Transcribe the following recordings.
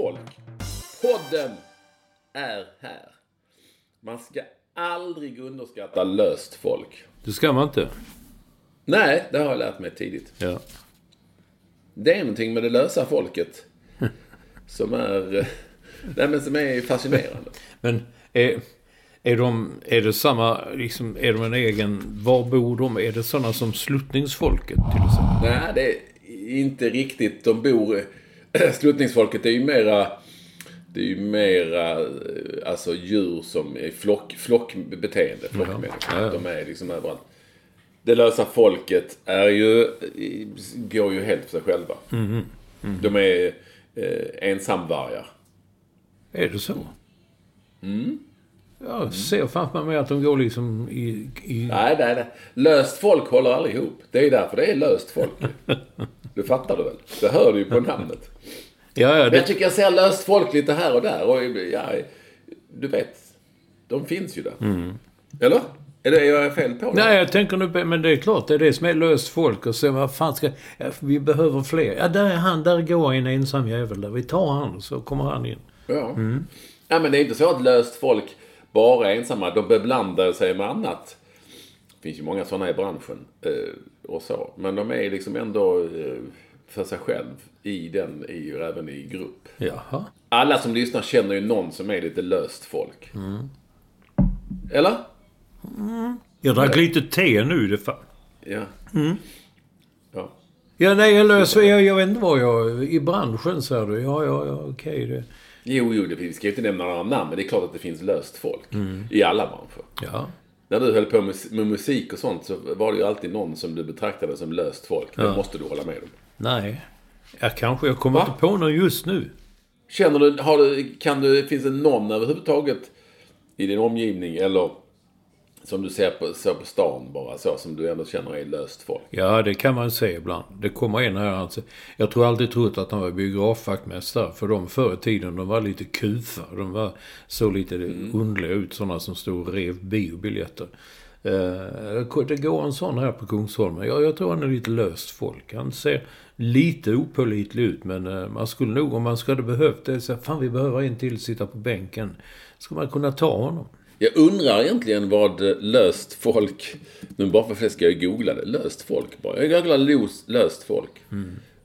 Folk. Podden är här. Man ska aldrig underskatta löst folk. Det ska man inte. Nej, det har jag lärt mig tidigt. Ja. Det är någonting med det lösa folket som är, eh, nej, men som är fascinerande. Men är, är, de, är det samma, liksom, är de en egen, var bor de? Är det sådana som sluttningsfolket till exempel? Nej, det är inte riktigt. De bor... Sluttningsfolket är ju mera... Det är ju mera alltså djur som är flock, flockbeteende, flockmänniskor. De är liksom överallt. Det lösa folket är ju, går ju helt för sig själva. Mhm. De är eh, ensamvargar. Är det så? Mm. Jag ser framför mig att de går liksom i... i Nej, nej, nej. Löst folk håller aldrig ihop. Det är därför det är löst folk. Det fattar du väl? Det hör du ju på namnet. ja, ja, Men jag det, tycker jag ser löst folk lite här och där. Och ja, du vet, de finns ju där. Eller? Är det jag är fel på det? nej, jag tänker nu Men det är klart, det är det som är löst folk. Och sen vad fan ska... Ja, vi behöver fler. Ja, där är han. Där går en ensam jävel där. Vi tar han så kommer han in. Ja. ja, men det är inte så att löst folk bara är ensamma. De beblandar sig med annat. Det finns ju många sådana i branschen. Eh, och så. Men de är liksom ändå eh, för sig själv i den, i, även i grupp. Jaha. Alla som lyssnar känner ju någon som är lite löst folk. Eller? Jag drack lite te nu. Det fa- Ja. Ja. Ja, nej, jag löser... Jag, jag vet inte vad jag... I branschen, säger du. Ja, ja, ja, okej. det... Jo, jo, det, vi ska ju inte nämna några namn, men det är klart att det finns löst folk. I alla branscher. Ja. När du höll på med, musik och sånt så var det ju alltid någon som du betraktade som löst folk. Det måste du hålla med om. Nej. Ja, kanske. Jag kommer Va? inte på någon just nu. Känner du, har du, kan du, finns det någon överhuvudtaget i din omgivning eller som du ser på, ser på stan bara så, som du ändå känner är löst folk? Ja, det kan man se ibland. Det kommer en här. Alltså. Jag tror alltid trott att han var biografvaktmästare. För de förr i tiden, de var lite kufa. De var, såg lite underliga ut. Sådana som stod och rev biobiljetter. Eh, Det går en sån här på Kungsholmen. Jag, jag tror han är lite löst folk. Han ser lite opålitlig ut. Men eh, man skulle nog, om man skulle behövt det, så fan vi behöver en till sitta på bänken. Skulle man kunna ta honom. Jag undrar egentligen vad eh, löst folk... Nu bara för det ska jag googla det. Löst folk bara. Jag googlar los, löst folk.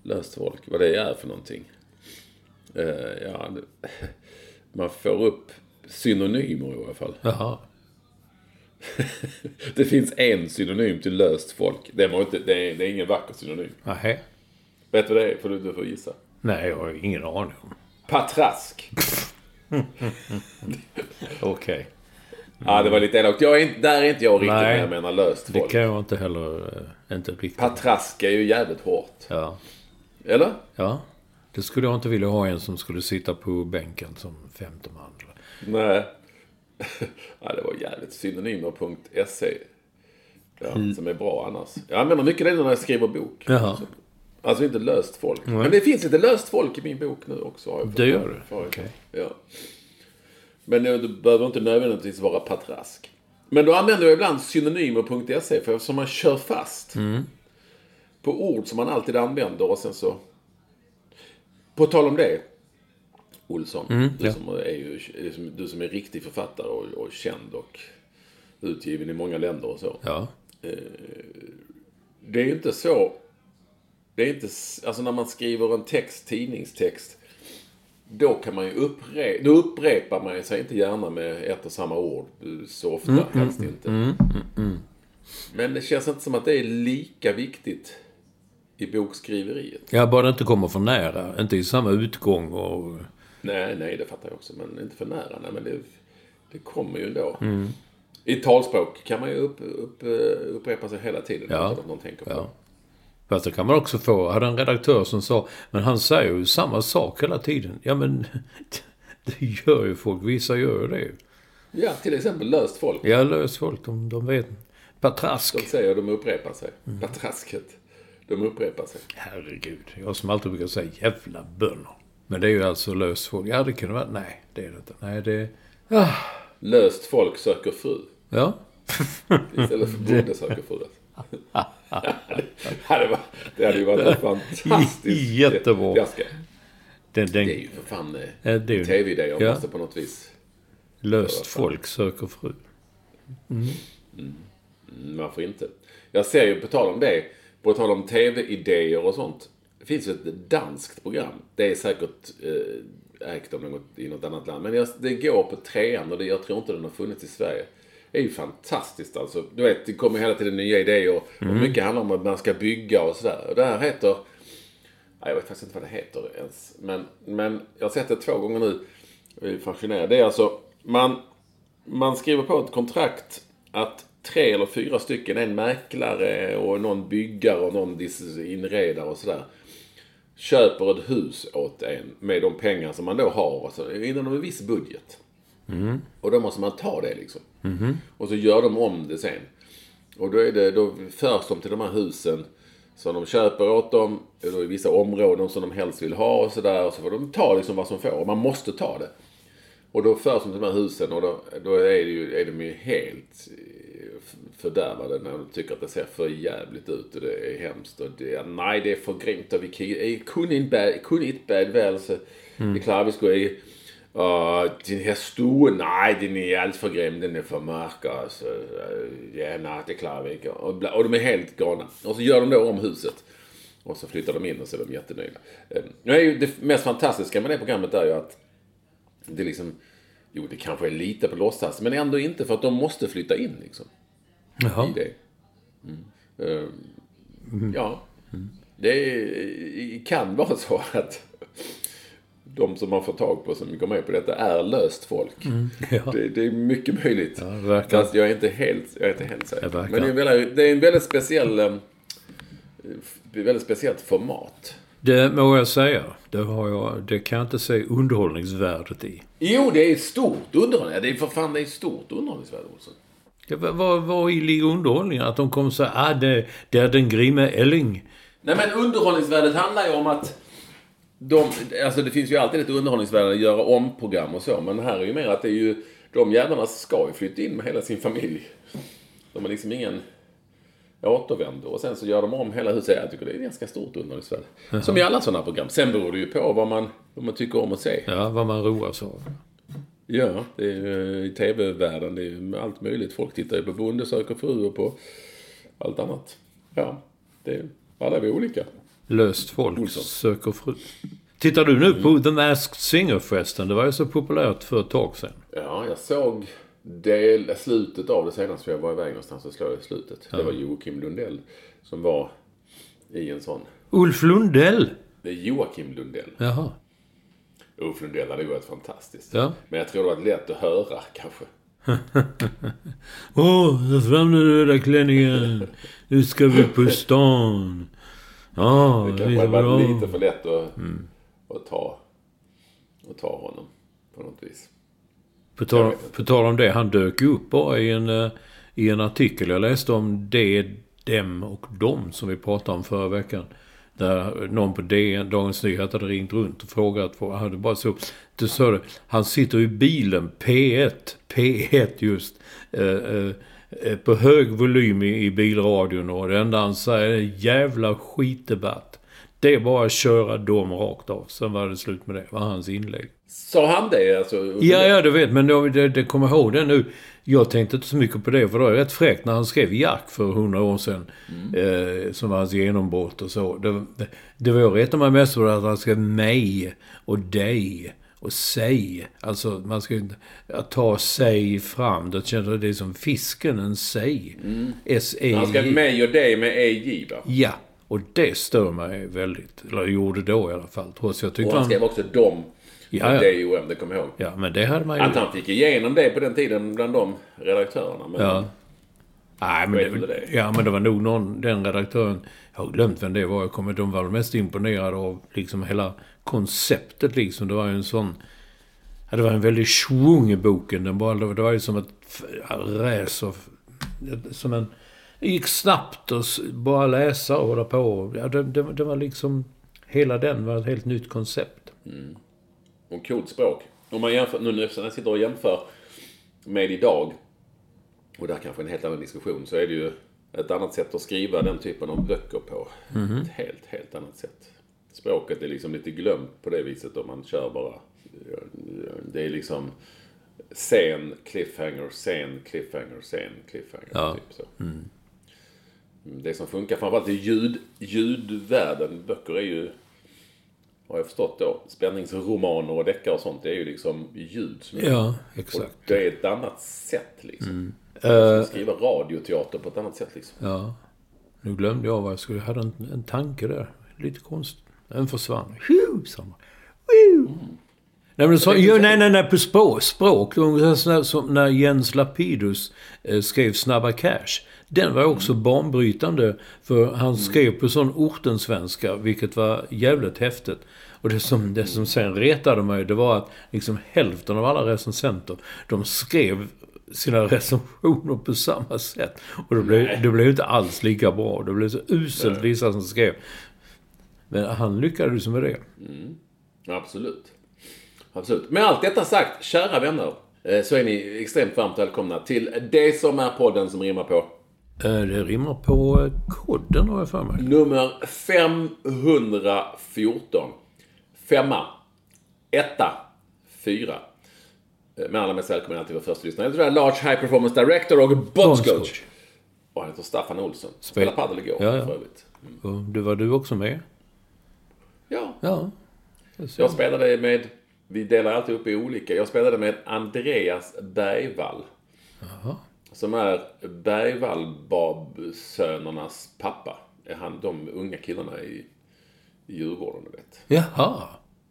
Löst folk. Vad det är för någonting. Eh, ja, det, man får upp synonymer i alla fall. Jaha. Det finns en synonym till löst folk. Det, var inte, det, är, det är ingen vacker synonym. Nähä. Vet du vad det är? Får du, du får gissa. Nej, jag har ingen aning. Patrask. Okej. Ja, det var lite elakt. Jag är inte, där är inte jag riktigt Nej. jag menar löst Det folk. kan jag inte heller... eh, Inte riktigt. Patrask är ju jävligt hårt. Ja. Eller? Ja. Det skulle jag inte vilja ha en som skulle sitta på bänken som femte man. Nej. ja, det var jävligt. Synonymer.se. Ja, Mm. Som är bra annars. Jag använder mycket det när jag skriver bok. Jaha. Alltså inte löst folk. Men det finns lite löst folk i min bok nu också. Har jag Det gör det? Okej. Ja. Men det behöver inte nödvändigtvis vara patrask. Men då använder jag ibland synonymer.se för eftersom man kör fast Mm. på ord som man alltid använder och sen så... På tal om det, Olsson. du, Mm, ja. som är ju, du som är riktig författare och, och känd och utgiven i många länder och så. Ja. Det är ju inte så... Det är inte... Alltså när man skriver en text, tidningstext. Då kan man ju upprepa... Då upprepar man sig inte gärna med ett och samma ord eh, så ofta. helst inte. Men det känns inte som att det är lika viktigt i bokskriveriet. ja, bara det inte kommer för nära. Inte i samma utgång och... Nej, nej, det fattar jag också. Men inte för nära. Nej, men det, det kommer ju ändå. I talspråk kan man ju upp, upp, eh, upprepa sig hela tiden. Ja. utan att någon tänker på Ja. Det. Fast det kan man också få. Jag hade en redaktör som sa, men han säger ju samma sak hela tiden. Ja, men det gör ju folk. Vissa gör ju det. Ja, till exempel löst folk. Jag lös folk, de, de vet. Patrask. De säger de upprepar sig. Patrasket. De upprepar sig. Herregud. Jag som alltid brukar säga jävla bönder. Men det är ju alltså löst folk. Ja, det kunde vara... Nej, det är det inte. Nej, det... Löst folk söker fru. Ja. Istället för bonde söker fru. det, varit, det hade ju varit en fantastisk... Jättebra. Jag ska, Den, den, det är ju för fan eh, tv-idéer. ja. måste på något vis... löst folk söker fru. Mm, Varför inte? Jag ser ju på tal om det, på tal om tv-idéer och sånt. Det finns ju ett danskt program. Det är säkert eh, ägt av något, i något annat land. Men jag, det går på trean och det, jag tror inte den har funnits i Sverige. Är ju fantastiskt alltså. Du vet, det kommer hela tiden nya idéer. Och mycket handlar om att man ska bygga och sådär. Och det här heter... Jag vet faktiskt inte vad det heter ens. Men, men jag har sett det två gånger nu. Jag är fascinerad. Det är alltså... Man, man skriver på ett kontrakt att tre eller fyra stycken, en mäklare och någon byggare och någon inredare och sådär. Köper ett hus åt en med de pengar som man då har. Och så, inom en viss budget. Och då måste man ta det liksom. Och så gör de om det sen. Och då, är det, då förs de till de här husen som de köper åt dem. Då i vissa områden som de helst vill ha och sådär. Och så får de ta liksom vad som får. Och man måste ta det. Och då förs de till de här husen och då, då är, det ju, är de ju helt eh, fördärvade när de tycker att det ser för jävligt ut och det är hemskt. Och det, nej, det är för grymt och vi eh, kunne inte bad, bad väl så det klarar vi ikke. Og den her stue, nej, den är allt för grym, den är för mörk. Alltså, øh, ja, nej, det klarar vi inte. Och, och de är helt galna. Och så gör de då om huset. Och så flyttar de in och så är de jättenöjda. Eh, Nu det mest fantastiska med det programmet är ju att det liksom, jo det kanske är lite på låtsas, men ändå inte för att de måste flytta in liksom. Jaha. I det. Mm. Eh, Ja. Det är, kan vara så att de som man får tag på som går med på detta är löst folk. ja. Det, det är mycket möjligt. Ja, verkar- Fast jag är inte helt, jag är inte helt säker. Det Men det är, en väldigt, det är en väldigt speciell... eh, väldigt speciellt format. Det må jag säga. Det, har jag, det kan jag inte se underhållningsvärdet i. Jo, det är stort underhållning. Det är för fan det är stort underhållningsvärde också. Ja, vad, vad, ligger underhållningen? Att de kommer säga ah, det, det är den grimme Elling. Nej men underhållningsvärdet handlar ju om att de, alltså det finns ju alltid ett underhållningsvärde att göra om program och så. Men här är ju mer att det är ju, de jävlarna ska ju flytta in med hela sin familj. De har liksom ingen återvändo. Och sen så gör de om hela huset. Jag tycker det är ganska stort underhållningsvärde. Som i alla sådana program. Sen beror det ju på vad man, vad man tycker om att se. Ja, vad man roas av. Ja, det är ju i tv-världen. Det är ju allt möjligt. Folk tittar ju på Bonde söker fru och på allt annat. Ja, det alla är vi olika. Löst folk Olsson. söker fru. Tittar du nu på The Masked Singer förresten? Det var ju så populärt för ett tag sedan. Ja, jag såg del, slutet av det senast för jag var iväg någonstans och slog i slutet. Det var Joakim Lundell som var i en sån. Ulf Lundell! Det är Joakim Lundell. Jaha. Ulf Lundell hade ju varit fantastiskt. Ja. Men jag tror det var lätt att höra kanske. Åh, ta fram den röda klänningen. Nu ska vi på stan. Ja, Det kanske hade varit lite för lätt att, att, ta, att ta honom på något vis. På tal, på tal om det, han dök upp bara i en, eh, i en artikel jag läste om det, dem och dem som vi pratade om förra veckan. Där någon på DN, Dagens Nyheter hade ringt runt och frågat. För, hade bara så, du sa det, han sitter i bilen, P1, P1 just. Eh, eh, på hög volym i, i bilradion och det enda han säger är jävla skitdebatt. Det är bara att köra dem rakt av. Sen var det slut med det. var hans inlägg. Sa han det? Alltså, Ja, ja, du vet. Men det, det, det kommer ihåg det nu. Jag tänkte inte så mycket på det. För det var rätt fräckt när han skrev Jack för hundra år sedan. Eh, som var hans genombrott och så. Det, det, det var jag retade mig mest för att han skrev mig och dig och sig. Alltså man ska. Att ta sig fram. Då känner jag det som fisken, en sig. S-E-J. Han skrev mig och dig med EJ va? Ja. Och det stör mig väldigt. Eller gjorde då i alla fall. Trots jag Och tyckte han han... skrev också dom. Ja, ja. D-O-M, det kommer jag ihåg. Ja, men det hade man ju... Att han fick igenom det på den tiden bland de redaktörerna. Men Ja. Nej, men det, det. ja, men det var nog någon, den redaktören, jag har glömt vem det var, jag kommer, de var mest imponerade av liksom hela konceptet liksom. Det var ju en sån, ja, det var en väldig svung i boken. Den bara, det var ju som ett racer, som en, det gick snabbt och s- bara läsa och hålla på. Ja, det, det, det var liksom, hela den var ett helt nytt koncept. Och coolt språk. Om man jämför, nu när jag sitter och jämför med idag. Och det här kanske är en helt annan diskussion. Så är det ju ett annat sätt att skriva den typen av böcker på. Ett helt, helt annat sätt. Språket är liksom lite glömt på det viset om man kör bara. Det är liksom scen, cliffhanger, scen, cliffhanger, scen, cliffhanger. Ja. Typ så. Det som funkar framförallt i ljud, ljudvärlden, böcker är ju har jag förstått då, spänningsromaner och deckare och sånt, det är ju liksom ljud som Ja, Och exakt. det är ett annat sätt liksom. Eh, Skriva radioteater på ett annat sätt liksom. Ja. Nu glömde jag vad jag skulle... Jag hade en, en tanke där. Lite konstigt. Den försvann. Man. Woo! Nej, men så, jo, nej, nej, nej, på språk. språk. Ungefär som när Jens Lapidus eh, skrev Snabba Cash. Den var också banbrytande. För han skrev på sån ortensvenska, vilket var jävligt häftigt. Och det som, det som sen retade mig, det var att liksom hälften av alla recensenter, de skrev sina recensioner på samma sätt. Och det blev, det blev inte alls lika bra. Det blev så uselt vissa som skrev. Men han lyckades med det. Absolut. Absolut. Med allt detta sagt, kära vänner, eh, så är ni extremt varmt välkomna till det som är podden som rimmar på Eh, Det rimmar på eh, kodden har jag för mig. nummer 514. Femma. Etta. Fyra. Men alla mest välkomna till vår första lyssnare. Jag tror det är Large High Performance Director och Bondscoach. Och han heter Staffan Olsson. Spelade padel igår Ja, ja. för övrigt. Och du var du också med? Ja. Ja. Jag spelade med, vi delar alltid upp i olika. Jag spelade med Andreas Bergvall. Som är Bergvall-sönernas pappa. Är han, de unga killarna i, i Djurgården, du vet. Jaha.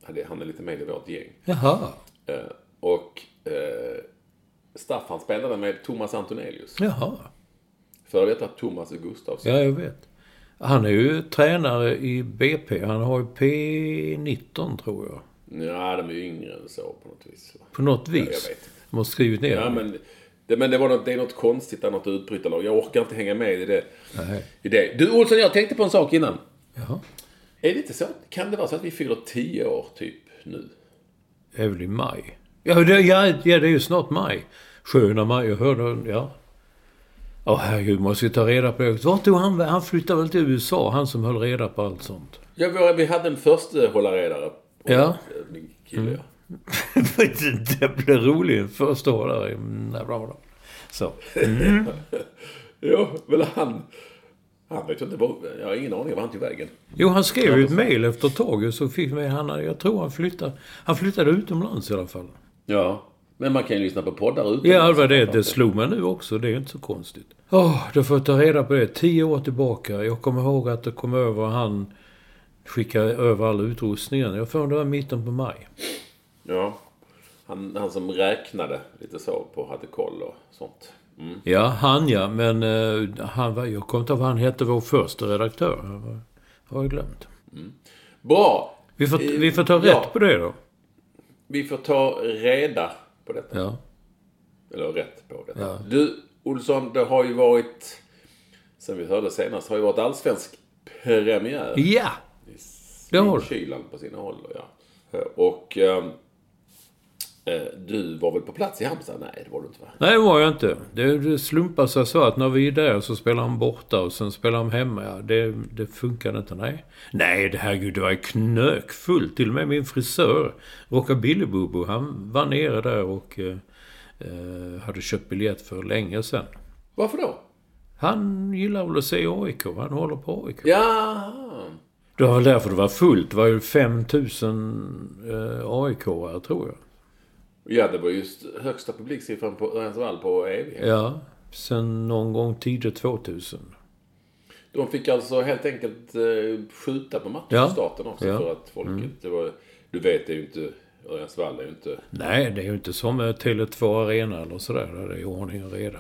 Han är- Han är lite med i vårt gäng. Jaha. Eh, och eh, Staffan spelade med Thomas Antonelius. Jaha. Före detta Thomas Gustafsson. Ja, jag vet. Han är ju tränare i BP. Han har ju P19 tror jag. Ja, de är ju yngre än så på något vis. På något vis. jag vet. De har skrivit ner Ja, men det, men det, var något, det är något konstigt där, något utbrytarlag. Jag orkar inte hänga med i det. Nej. I det. Du Olsson, jag tänkte på en sak innan. Jaha. Är det inte så? Kan det vara så att vi fyller 10 år typ nu? Det är väl i maj? Ja, det, ja, ja, det är ju snart maj. Sköna maj. Jag hörde... Ja. Åh herregud, måste vi ta reda på det. Vart tog han Han flyttade väl till USA, han som höll reda på allt sånt. Ja, vi, hade en första hållaredare. Ja. Min kille, ja. det blev roligt. Första. Mm, bla, bla, bla. Så. Ja, men han... Han vet ju inte vad... Jag har ingen aning om han tog vägen. Jo, han skrev ju ett mejl efter ett tag så fick vi han, jag tror han flyttade, han flyttade utomlands i alla fall. Ja. Men man kan ju lyssna på poddar utan. Ja, det var det. Det slog mig nu också. Det är inte så konstigt. Åh, då får jag ta reda på det. Tio år tillbaka. Jag kommer ihåg att det kom över han skickade över all utrustningen. Jag får det var mitten på maj. Ja. Han, han som räknade lite så på, hade koll och sånt. Mm. Ja, han ja. Men eh, han var, jag kommer inte ihåg vad han hette, vår första redaktör. Jag har- har jag glömt. Bra! Vi får, vi får ta Ja. rätt på det då. Vi får ta reda på detta. Ja. Eller rätt på detta. Ja. Du, Olsson, det har ju varit... Sen vi hörde senast, har ju varit allsvensk premiär. Ja! I Det har du. Kylan på sina håll, ja. Och eh, du var väl på plats i Halmstad? Nej, det var du inte va? Nej, det var jag inte. Det, slumpade sig så att när vi är där så spelar han borta och sen spelar han hemma. Ja, det, det funkade inte, nej. Nej, det herregud, det var knökfullt. Till och med min frisör, Rockabilly Bobo, han var nere där och eh, eh, hade köpt biljett för länge sedan. Varför då? Han gillar väl att se AIK. Han håller på AIK. Ja, Det var därför det var fullt. Det var ju 5000 eh, AIK-are, tror jag. Ja det var just högsta publiksiffran på Örjansvall på evighet. Ja, sen någon gång tidigt 2000. De fick alltså helt enkelt eh, skjuta på Ja. matchstarten också Ja. för att folket... Det var, du vet, det är ju inte... Örjansvall är ju inte... Nej, det är ju inte som eh, Tele2 Arena eller sådär. Där det är ordning och reda.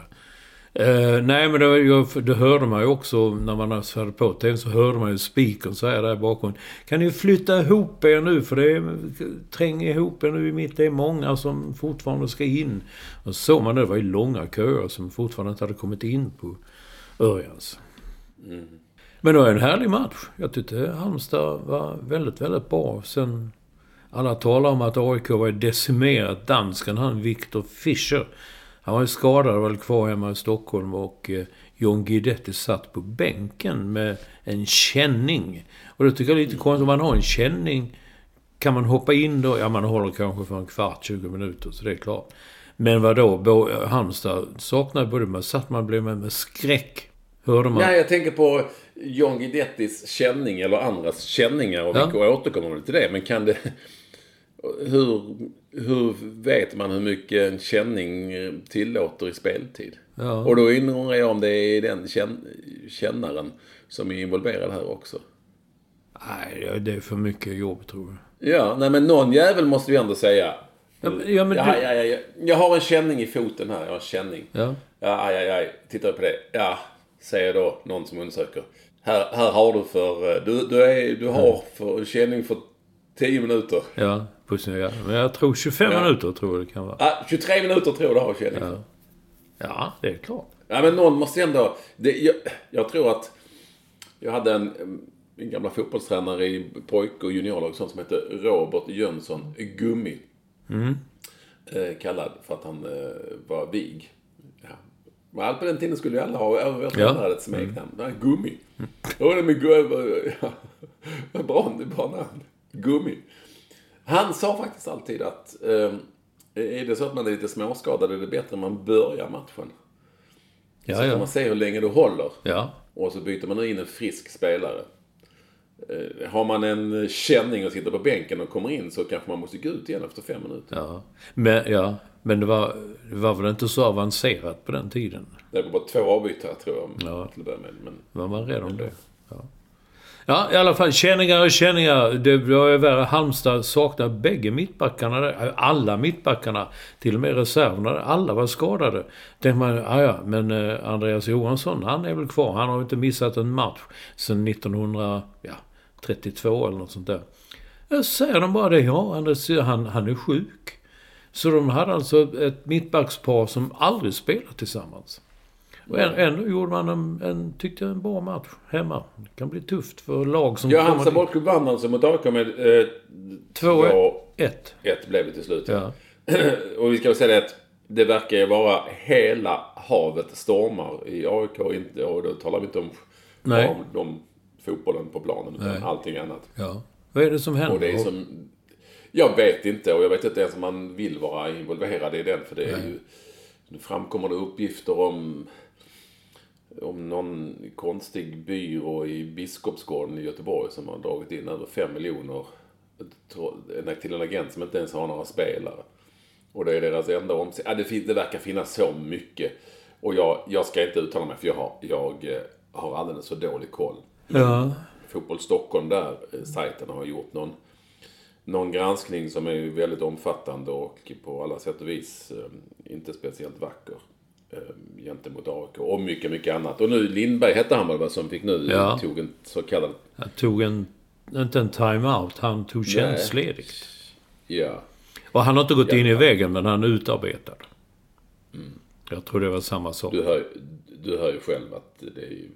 Eh, nej, men det, jag, det hörde man ju också när man hade på tvn så hörde man ju speakern säga där bakom. Kan ni flytta ihop er nu för det är, träng ihop er nu i mitt. Det är många som fortfarande ska in. Och så man det, det var ju långa köer som fortfarande inte hade kommit in på Örjans. Men det var en härlig match. Jag tyckte Halmstad var väldigt, väldigt bra. Sen alla talar om att AIK var decimerat. Dansken, han Viktor Fischer. Han var ju skadad och var kvar hemma i Stockholm och eh, John Guidetti satt på bänken med en känning. Och det tycker jag är lite konstigt. Om man har en känning kan man hoppa in då? Ja, man håller kanske för en kvart, 20 minuter, så det är klart. Men vadå? Bo, Halmstad saknade både... Man satt man blev med, med skräck. Hörde man? Nej, jag tänker på John Guidettis känning eller andras känningar och Ja. vi återkommer till det. Men kan det... Hur, hur vet man hur mycket en känning eh, tillåter i speltid? Ja. Och då undrar jag om det är den känn, kännaren som är involverad här också. Nej, det är för mycket jobb tror jag. Ja, nej men någon jävel måste vi ändå säga. Ja, men- ja, men du- ja, ja. Jag har en känning i foten här. Jag har en känning. Ja. Ja, aj, aj, aj. Tittar på det? Ja, säger då någon som undersöker. Här, här har du för... eh, Du, du, är, du har för känning för 10 minuter. Ja, sin, ja. Men jag tror 25 Ja. minuter tror jag det kan vara. Ah, 23 minuter tror jag du har känning för. Ja, det är klart. Ja, men någon måste ändå... Det, jag, jag tror att... Jag hade en, en gamla fotbollstränare i pojk och juniorlag och sånt som hette Robert Jönsson Gummi. Eh, kallad för att han eh, var vig. Ja. Men allt på den tiden skulle ju alla ha över tränare hade ett smeknamn. Nej, Gummi. Ja, det med gu- ja. Bra, bra namn. Gummi. Han sa faktiskt alltid att eh, är det så att man är lite småskadad är det bättre om man börjar matchen. Ja, Så kan ja. man se hur länge du håller. Ja. Och så byter man in en frisk spelare. Eh, Har man en känning och sitter på bänken och kommer in så kanske man måste gå ut igen efter fem minuter. ja. Men, ja. Men det var, det var väl inte så avancerat på den tiden? Det var bara två avbytare tror jag. Ja. Till att börja med. Men Var man rädd om det? Ja. Ja, i alla fall. Känningar och känningar. Det var ju värre. Halmstad saknar bägge mittbackarna där. Alla mittbackarna. Till och med reserverna. Alla var skadade. Tänkte man, ja ja, men eh, Andreas Johansson, han är väl kvar. Han har inte missat en match sedan 1932 eller något sånt där. Jag säger de bara det, ja, Andreas, han, han är sjuk. Så de hade alltså ett mittbackspar som aldrig spelat tillsammans. Och än- ändå gjorde man en, en, tyckte jag, en bra match hemma. Det kan bli tufft för lag som Ja, Halmstad. Bollklubb vann alltså mot AIK med eh, 2-1. 2-1 blev det till slut. Ja. och vi ska väl säga det att det verkar ju vara hela havet stormar i AIK. Inte, och då talar vi inte om, Nej. om, om fotbollen på planen utan Nej. allting annat. ja. Vad är det som händer? Och det är som... Jag vet inte och jag vet inte ens om man vill vara involverad i den. För det är ju... Nu framkommer det uppgifter om... Om någon konstig byrå i Biskopsgården i Göteborg som har dragit in över 5 miljoner till en agent som inte ens har några spelare. Och det är deras enda omsättning. Ja, det, fin- det verkar finnas så mycket. Och jag, jag ska inte uttala mig för jag har, jag eh, har alldeles så dålig koll. Ja. Fotboll Stockholm där, eh, sajten har gjort någon, någon granskning som är väldigt omfattande och på alla sätt och vis eh, inte speciellt vacker eh, gentemot AIK och mycket, mycket annat. Och nu Lindberg hette han väl som fick nu, Ja. tog en så kallad, Han tog en, inte en time-out, han tog tjänstledigt. ja, Och han har inte gått Ja. in i väggen, men han är utarbetad. Jag tror det var samma sak. du hör, du hör ju själv att det är ju,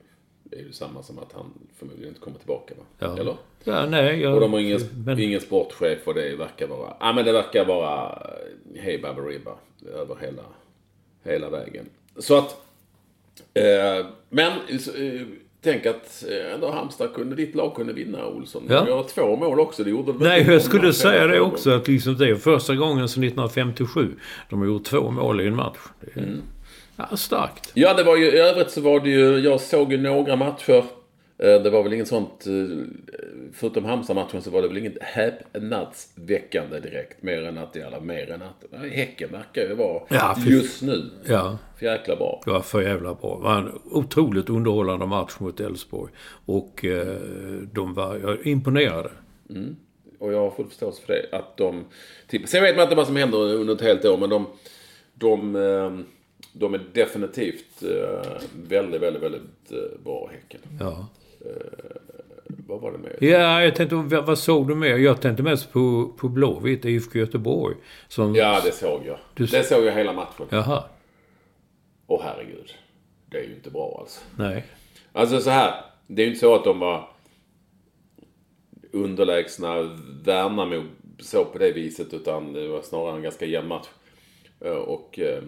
Det är ju samma som att han förmodligen inte kommer tillbaka va? Ja. Eller? Ja, nej, jag... Och de har ingen, men, ingen sportchef och det verkar vara... Ja men det verkar vara eh, hej baberiba över hela, hela vägen. Så att... Eh, men eh, tänk att eh, ändå Halmstad kunde, ditt lag kunde vinna Olsson. Ja. Du gör två mål också. Det gjorde de Nej, jag skulle säga det också. Att liksom det är första gången sedan 1957 de har gjort två mål i en match. Det är Mm. ja, starkt. Ja, det var ju, i övrigt så var det ju, jag såg ju några matcher. Eh, Det var väl inget sånt, eh, förutom Halmstad-matchen så var det väl inget häpnadsväckande direkt. Mer än att, eller mer än att, nej, Häcken verkar ju vara Ja, fy- just nu Ja, för jäkla bra. var för jävla bra. Det var en otroligt underhållande match mot Elfsborg. Och eh, de var jag imponerade. Och jag har full förståelse för det. Att de, typ, sen vet man inte vad som händer under ett helt år men de, de, eh, de är definitivt eh, väldigt, väldigt, väldigt eh, bra Häcken. Ja. Vad var det med? Ja, jag tänkte, vad såg du mer? Jag tänkte mest på, på Blåvitt, IFK Göteborg. Som, Ja, det såg jag. Du- Det såg jag hela matchen. Jaha, Åh herregud. Det är ju inte bra alltså. nej. Alltså så här. Det är ju inte så att de var underlägsna Värnamo så på det viset. Utan det var snarare en ganska jämn match. Eh, Och, eh,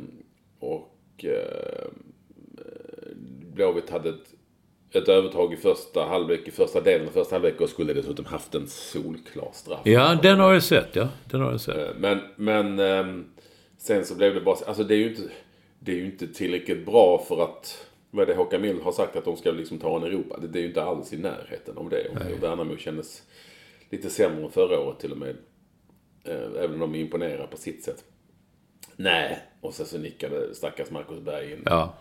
och eh, Blåvitt hade ett, ett övertag i första halvlek, i första delen av första halvlek och skulle dessutom haft en solklar straff. Ja, den har jag sett, ja. Den har jag sett. Eh, Men, men ehm, sen så blev det bara... Alltså det är ju inte, det är ju inte tillräckligt bra för att... Vad är det Håkan Mild har sagt att de ska liksom ta en Europa? Det, det är ju inte alls i närheten av det. Och Värnamo kändes lite sämre än förra året till och med. Eh, Även om de imponerar på sitt sätt. Nej, och sen så nickade stackars Marcus Berg in Ja.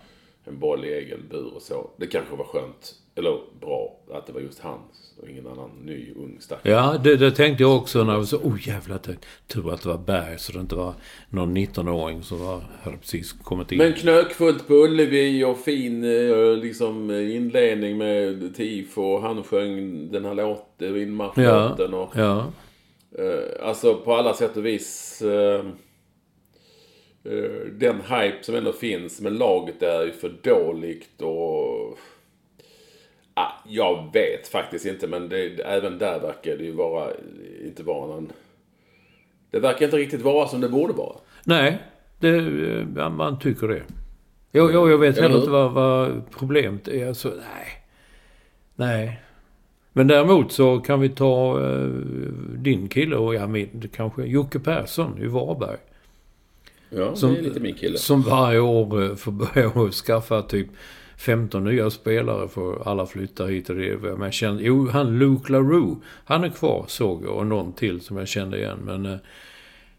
En boll i egen bur och så. Det kanske var skönt, eller bra, att det var just han och ingen annan ny ung stackare. Ja, det, det tänkte jag också när jag så, oh jävlar, tur att det var Berg så det inte var någon 19-åring som var, hade precis kommit in. Men knökfullt på Ullevi och fin eh, liksom eh, inledning med tifo och han sjöng den här låten, ja, inmarschlåten och... ja. Eh, alltså på alla sätt och vis... Eh, eh, den hype som ändå finns, men laget är ju för dåligt och... Ah, jag vet faktiskt inte, men det, även där verkar det ju vara, inte vara någon... Det verkar inte riktigt vara som det borde vara. Nej, det, eh, man tycker det. Jo, jo jag vet Eller heller inte vad, vad problemet är. Alltså, nej. Nej. Men däremot så kan vi ta eh, din kille och ja, min, kanske Jocke Persson i Varberg. Ja, Som- det är lite min kille. Som varje år eh, får börja skaffa typ 15 nya spelare för alla flyttar hit och det. Men jag kände, jo, han Luke LaRue, han är kvar såg jag och någon till som jag kände igen. Men eh,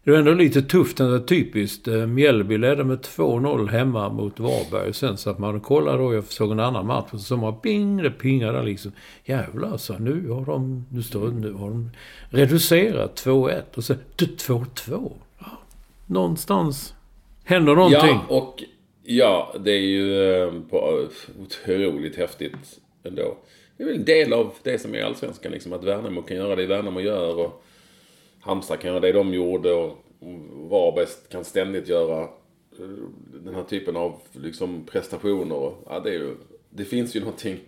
det var ändå lite tufft, var typiskt. Eh, Mjällby ledde med 2-0 hemma mot Varberg. Sen så att man kollade då, jag såg en annan match och så man bing, det pingade liksom. Jävlar så nu har de, nu står, nu har de reducerat 2-1 och sen 2-2. Någonstans händer någonting. Ja, och ja, det är ju eh, på, otroligt häftigt ändå. Det är väl en del av det som är allsvenskan, liksom, att Värnamo kan göra det Värnamo gör och Halmstad kan göra det de gjorde och Varberg kan ständigt göra eh, den här typen av liksom, prestationer. Ja, det, är ju, det finns ju någonting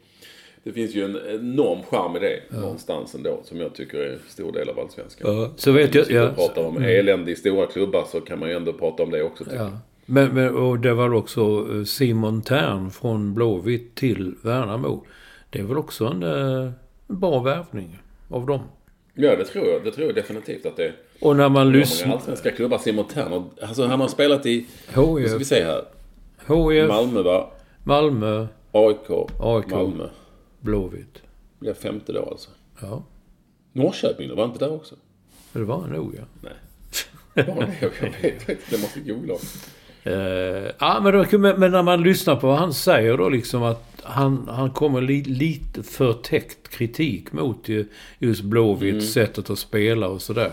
det finns ju en enorm charm i det någonstans ändå som jag tycker är en stor del av allsvenskan. Ja, så vet jag... Sitter Ja, och pratar om elände i stora klubbar så kan man ju ändå prata om det också. ja. Men, men, och det var också eh, Simon Tern från Blåvitt till Värnamo. Det är väl också en, eh, bra värvning av dem. Ja, det tror jag. Det tror jag definitivt att det är. Och när man lyssnar... allsvenska klubbar Simon Tern Alltså han har spelat i... Nu ska vi HIF, se här. HIF Malmö va? Malmö, AIK. AIK. Malmö. Blåvitt. Blev femte då alltså. Ja, Norrköping då? Var inte där också? det var nog ja. Nej. Var det? Jag vet inte. Det måste googla. Eh, ja, men, då, men, när man lyssnar på vad han säger då liksom att han, han kommer li, lite förtäckt kritik mot ju, just Blåvitt, sättet att spela och sådär.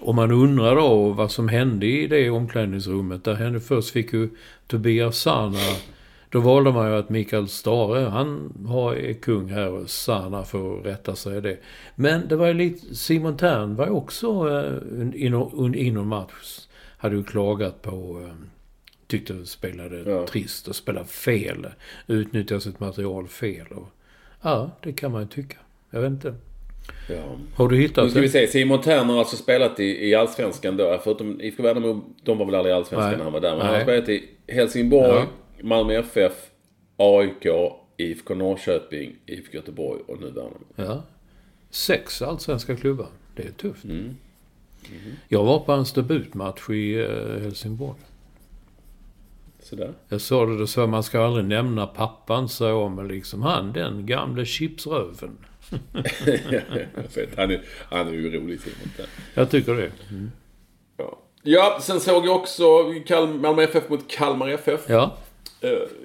Och man undrar då vad som hände i det omklädningsrummet. Där hände först fick ju Tobias Sana... Då valde man ju att Mikael Stare, han har, är kung här och Sana får rätta sig i det. Men det var ju lite... Simon Tern var ju också eh, inom, inom match. Hade ju klagat på... Eh, tyckte spelade Ja. trist och spelade fel. Utnyttjade sitt material fel. Och, Ja, det kan man ju tycka. Jag vet inte. Ja. Har du Nu hittat ska vi se. Simon Thern har alltså spelat i, i Allsvenskan då. Förutom IFK Värnamo, de var väl aldrig i Allsvenskan Nej. när han var där. Men han har Nej. spelat i Helsingborg, Ja. Malmö FF, AIK, IFK Norrköping, IFK Göteborg och nu Värnamo. Ja. Sex allsvenska klubbar. Det är tufft. Mm. Jag var på hans debutmatch i eh, Helsingborg. Sådär. Jag sa det, då sa man ska aldrig nämna pappan, sa jag, men liksom han, den gamle chipsröven. Han, är, han är ju rolig Simon. Jag tycker det. Ja. ja, sen såg jag också Kal- Malmö FF mot Kalmar FF. Ja,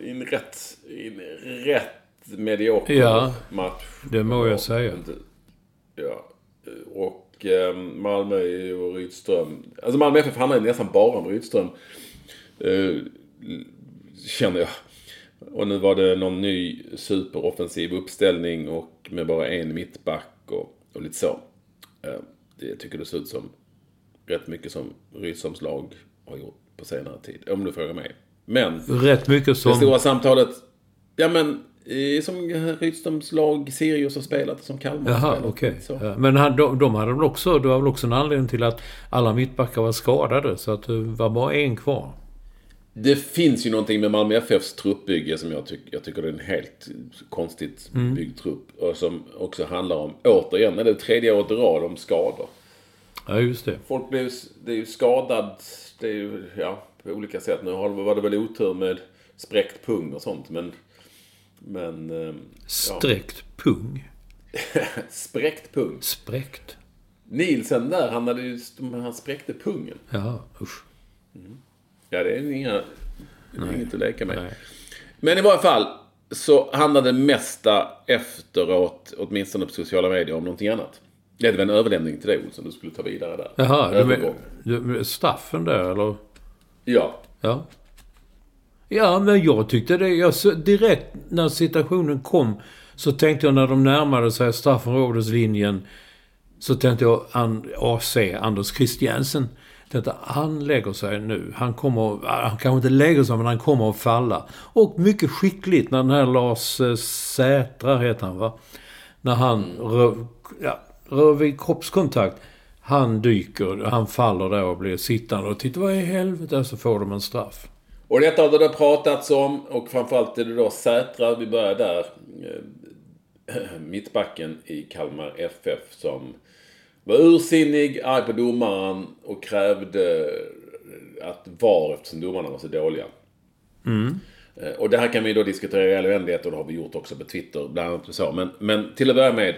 I en rätt, i en rätt medioker Ja, match. det må jag Ja, säga. Ja. Och eh, Malmö och Rydström. Alltså Malmö FF handlar ju nästan bara om Rydström. Känner jag. Och nu var det någon ny superoffensiv uppställning och med bara en mittback och, och lite så. Det jag tycker det ser ut som rätt mycket som Rydströms lag har gjort på senare tid. Om du frågar mig. Men rätt mycket det som... stora samtalet. Ja men som Rydströms lag Sirius har spelat och som Kalmar har Jaha, spelat. okej. Så. Men han, de, de hade väl också, det var väl också en anledning till att alla mittbackar var skadade. Så att det var bara en kvar. Det finns ju någonting med Malmö FFs truppbygge som jag, tyck, jag tycker det är en helt konstigt Mm. byggd trupp. Och som också handlar om, återigen, är det tredje året i rad om skador. Ja, just det. Folk blir ju, det är ju skadad, det är ju, ja, på olika sätt. Nu var det väl otur med spräckt pung och sånt, men... Men... ehm, Ja, Sträckt pung. spräckt pung. Spräckt. Nielsen där, han, hade ju, han spräckte pungen. Ja, usch. Ja, det är inga, är inget att leka med. Nej. Men i varje fall så handlade det mesta efteråt, åtminstone på sociala medier, om någonting annat. Det var en överlämning till dig Olsson, du skulle ta vidare där. Jaha, du du, straffen där eller? Ja. Ja. Ja, men jag tyckte det. Jag, direkt när situationen kom så tänkte jag när de närmade sig straffområdeslinjen så tänkte jag an, AC, Anders Christiansen. Tänkte, han lägger sig nu. Han kommer, han kanske inte lägger sig men han kommer att falla. Och mycket skickligt när den här Lars eh, Sätra heter han va? När han rör, ja, rör vid kroppskontakt. Han dyker, han faller där och blir sittande och tittar vad i helvete så får de en straff. Och detta har det då pratats om och framförallt är det då Sätra, vi börjar där. Eh, Mittbacken i Kalmar FF som var ursinnig, arg på domaren och krävde att VAR eftersom domarna var så dåliga. Eh, Och det här kan vi då diskutera i all oändlighet och det har vi gjort också på Twitter bland annat och så. Men, men till att börja med.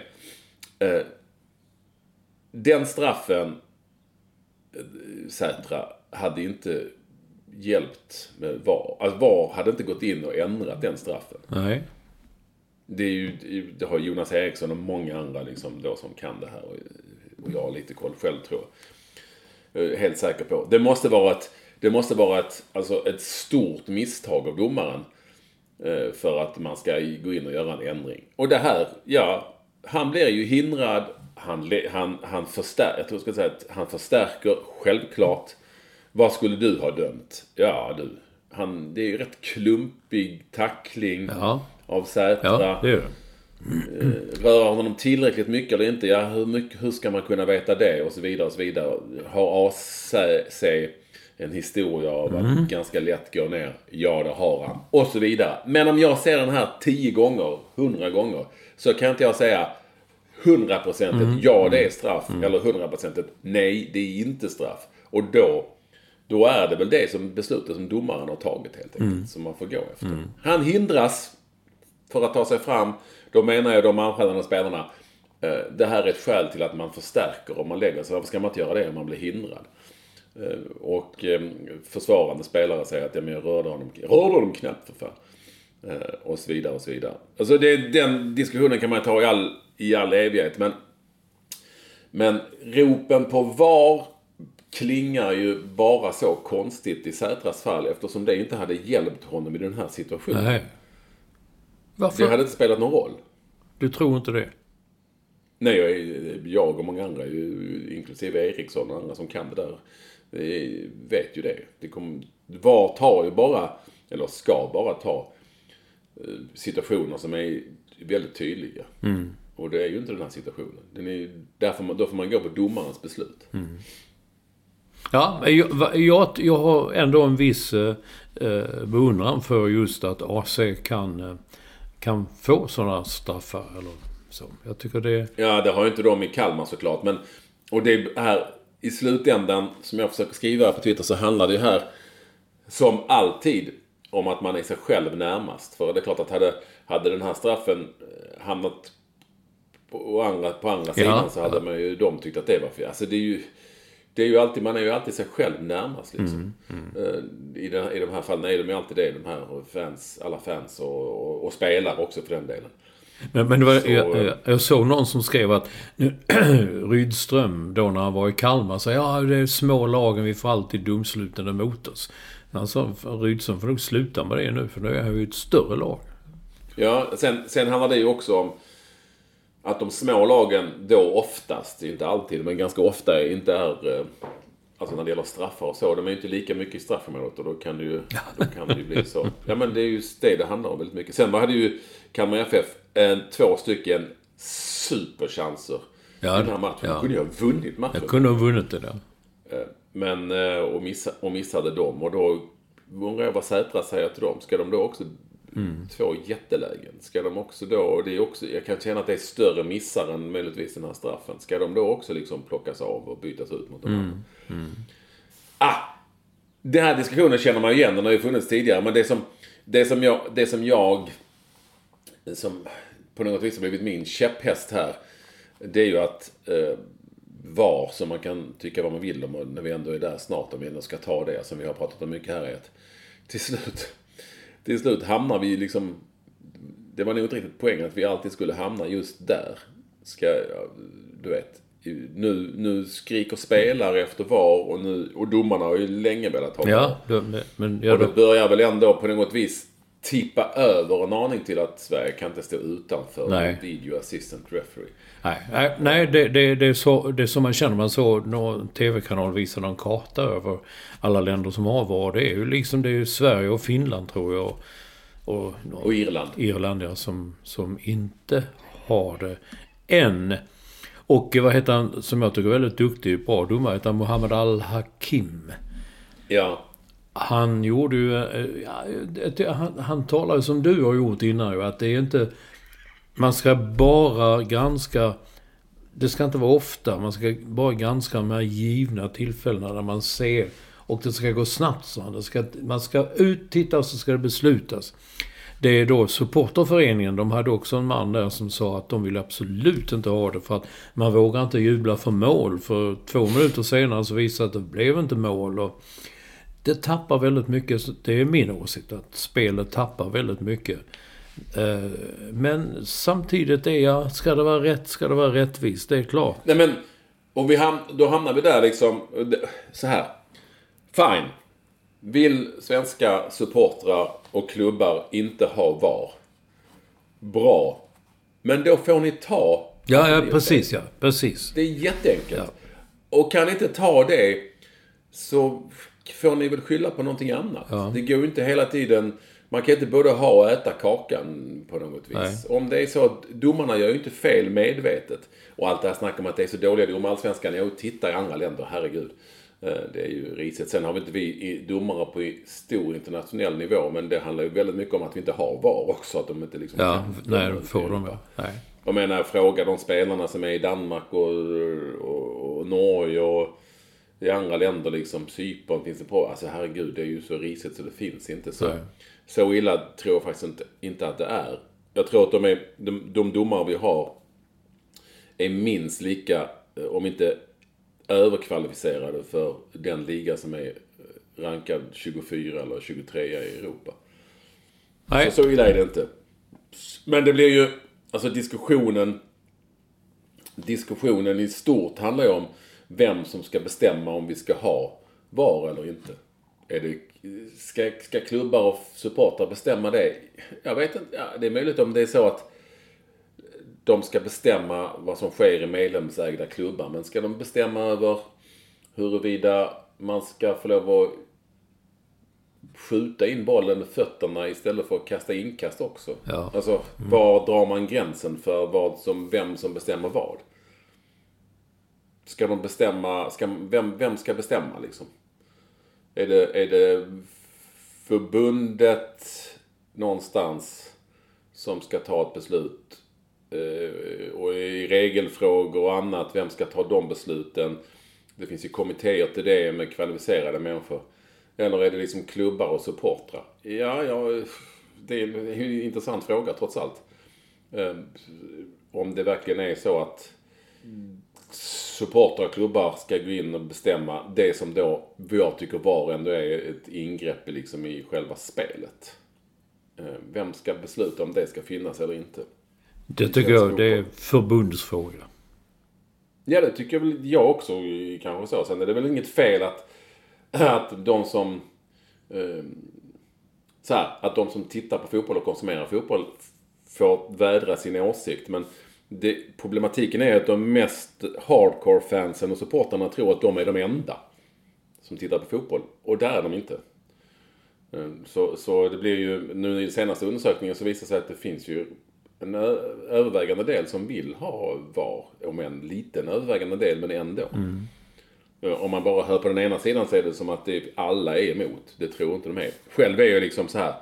Eh, den straffen eh, Sätra hade inte hjälpt med VAR. Alltså VAR hade inte gått in och ändrat den straffen. Nej. Det, är ju, det har Jonas Eriksson och många andra liksom då som kan det här. Och, jag har lite koll själv tror jag. Är helt säker på. Det måste vara ett, det måste vara ett, alltså ett stort misstag av domaren. eh, För att man ska gå in och göra en ändring. Och det här, ja. Han blir ju hindrad. Han, han, han, förstär, jag tror jag ska säga att han förstärker, självklart. Vad skulle du ha dömt? Ja du. Han, det är ju rätt klumpig tackling Ja. av Sätra. Ja, det är det. Rör honom tillräckligt mycket eller inte? Ja, hur, mycket, hur ska man kunna veta det? Och så vidare och så vidare. Har AC en historia av att ganska lätt gå ner? Ja, det har han. Och så vidare. Men om jag ser den här 10 gånger, 100 gånger. Så kan inte jag säga 100% ja, det är straff. Eller 100% nej, det är inte straff. Och då, då är det väl det som beslutet som domaren har tagit helt enkelt. Som man får gå efter. Han hindras för att ta sig fram. Då menar jag de anfallande spelarna. eh, Det här är ett skäl till att man förstärker om man lägger sig. Varför ska man inte göra det om man blir hindrad? Eh, Och eh, försvarande spelare säger att ja, men jag rörde honom, rörde honom knappt för fan. Och så vidare och så vidare. Alltså det, den diskussionen kan man ta i all, i all evighet. Men, men ropen på VAR klingar ju bara så konstigt i Sätras fall eftersom det inte hade hjälpt honom i den här situationen. Nej. Det Varför? hade inte spelat någon roll. Du tror inte det? Nej, jag, jag och många andra, inklusive Eriksson och andra som kan det där, vet ju det. det kom, VAR tar ju bara, eller ska bara ta, eh, situationer som är väldigt tydliga. Mm. Och det är ju inte den här situationen. Den är därför man, då får man gå på domarens beslut. Mm. Ja, jag, jag, jag har ändå en viss eh, eh, beundran för just att AC kan, eh, kan få sådana straffar. Eller så. Jag tycker det... Ja, det har ju inte de i Kalmar såklart. Men, och det här i slutändan, som jag försöker skriva på Twitter, så handlar det ju här som alltid om att man är sig själv närmast. För det är klart att hade, hade den här straffen eh, hamnat på andra, på andra sidan så hade man ju de tyckt att det var fel. Alltså det är ju... Det är ju alltid, man är ju alltid sig själv närmast liksom. Eh, I, den, I de här fallen är de ju alltid det, de här fans, alla fans och, och, och spelare också för den delen. Men, men var, Så, jag, jag, jag såg någon som skrev att nu, Rydström, då när han var i Kalmar, sa ja det är små lagen, vi får alltid domslutande mot oss. Han sa, Rydström får nog sluta med det nu, för nu är han ju ett större lag. Ja, sen, sen handlar det ju också om att de små lagen då oftast, inte alltid, men ganska ofta inte är... eh, Alltså när det gäller straffar och så, de är ju inte lika mycket i straffområdet och då kan det ju, då kan det ju bli så. Ja men det är ju det det handlar om väldigt mycket. Sen hade ju Kalmar FF en, två stycken superchanser Ja, i den här matchen. ja. De kunde ju ha vunnit matchen. Jag kunde ha vunnit det där. Men, eh, och, missa, och missade dem. Och då undrar jag vad Sätra säger till dem. Ska de då också... Två jättelägen. Ska de också då... Och det är också, jag kan känna att det är större missar än möjligtvis den här straffen. Ska de då också liksom plockas av och bytas ut mot de andra? Ah! Den här diskussionen känner man igen. Den har ju funnits tidigare. Men det som, det som jag... Det som jag som på något vis har blivit min käpphäst här. Det är ju att eh, VAR, som man kan tycka vad man vill om när vi ändå är där snart, om vi ändå ska ta det som vi har pratat om mycket här, är att till slut, till slut hamnar vi liksom... Det var nog inte riktigt poängen att vi alltid skulle hamna just där. Ska, du vet, nu, nu skriker spelare efter VAR och, nu, och domarna har ju länge velat ha VAR. Ja, men... Ja, Och det då, börjar väl ändå på något vis tippa över en aning till att Sverige kan inte stå utanför Nej. video assistant referee. nej, nej, nej det, det, det, är så, det är så man känner. Man såg någon tv-kanal visa någon karta över alla länder som har VAR. Det är ju liksom det är Sverige och Finland tror jag. Och, och, Och Irland. Irland ja, som, som inte har det än. Och vad heter han som jag tycker är väldigt duktig, bra domare, heter Mohammed Al-Hakim. Ja. Han gjorde ju... Eh, ja, han, han talar ju som du har gjort innan ju, att det är inte... Man ska bara granska... Det ska inte vara ofta, man ska bara granska de här givna tillfällena där man ser... Och det ska gå snabbt, så han. ska, Man ska ut, titta och så ska det beslutas. Det är då supporterföreningen, de hade också en man där som sa att de vill absolut inte ha det för att man vågar inte jubla för mål. För två minuter senare så visade att det blev inte mål. Och det tappar väldigt mycket. så Det är min åsikt att spelet tappar väldigt mycket. Eh, Men samtidigt är jag, ska det vara rätt, ska det vara rättvist. Det är klart. Nej men, om vi ham då hamnar vi där liksom, så här. Fine. Vill svenska supportrar och klubbar inte ha VAR? Bra. Men då får ni ta... Ja, ja precis ja. Precis. Det är jätteenkelt. Och kan ni inte ta det så får ni väl skylla på någonting annat. Det går ju inte hela tiden... Man kan inte både ha och äta kakan på något vis. Nej. Om det är så att domarna gör ju inte fel medvetet. Och allt det här snacket om att det är så dåliga domare i Allsvenskan. Jo, titta i andra länder, herregud. Eh, Det är ju risigt. Sen har vi inte vi domare på stor internationell nivå. Men det handlar ju väldigt mycket om att vi inte har VAR också. Att de inte liksom Ja, nej, får de ja. Nej. jag menar, fråga de spelarna som är i Danmark och, och, och Norge och i andra länder liksom. Cypern finns det på. Alltså herregud, det är ju så risigt så det finns inte. Så, Nej. så illa tror jag faktiskt inte, inte att det är. Jag tror att de, är, de, de domare vi har är minst lika, eh, om inte överkvalificerade för den liga som är eh, rankad 24 eller 23 i Europa. Nej. Så, så illa är det inte. Men det blir ju, alltså diskussionen, diskussionen i stort handlar ju om vem som ska bestämma om vi ska ha VAR eller inte. Är det, ska, ska klubbar och supportrar bestämma det? Jag vet inte. Ja, det är möjligt om det är så att de ska bestämma vad som sker i medlemsägda klubbar. Men ska de bestämma över huruvida man ska få lov att skjuta in bollen med fötterna istället för att kasta inkast också. Ja. Alltså, var drar man gränsen för vad som, vem som bestämmer vad? Ska de bestämma, ska, vem, vem ska bestämma liksom? Är det, är det förbundet någonstans som ska ta ett beslut? Eh, och i regelfrågor och annat, vem ska ta de besluten? Det finns ju kommittéer till det med kvalificerade människor. Eller är det liksom klubbar och supportrar? Ja, ja, det är en intressant fråga trots allt. Eh, om det verkligen är så att supportrar och klubbar ska gå in och bestämma det som då jag tycker var ändå är ett ingrepp liksom i själva spelet. Eh, Vem ska besluta om det ska finnas eller inte? Det tycker jag det är förbundsfråga. Ja, det tycker väl jag också kanske så. Sen är det väl inget fel att, att de som... Eh, så här, att de som tittar på fotboll och konsumerar fotboll får vädra sin åsikt. Men det, problematiken är att de mest hardcore fansen och supporterna tror att de är de enda som tittar på fotboll. Och där är de inte. Eh, Så, så det blir ju, nu i senaste undersökningen så visar det sig att det finns ju en övervägande del som vill ha VAR. Om en liten övervägande del, men ändå. Eh, Om man bara hör på den ena sidan så är det som att det, alla är emot. Det tror inte de är. Själv är jag liksom så här.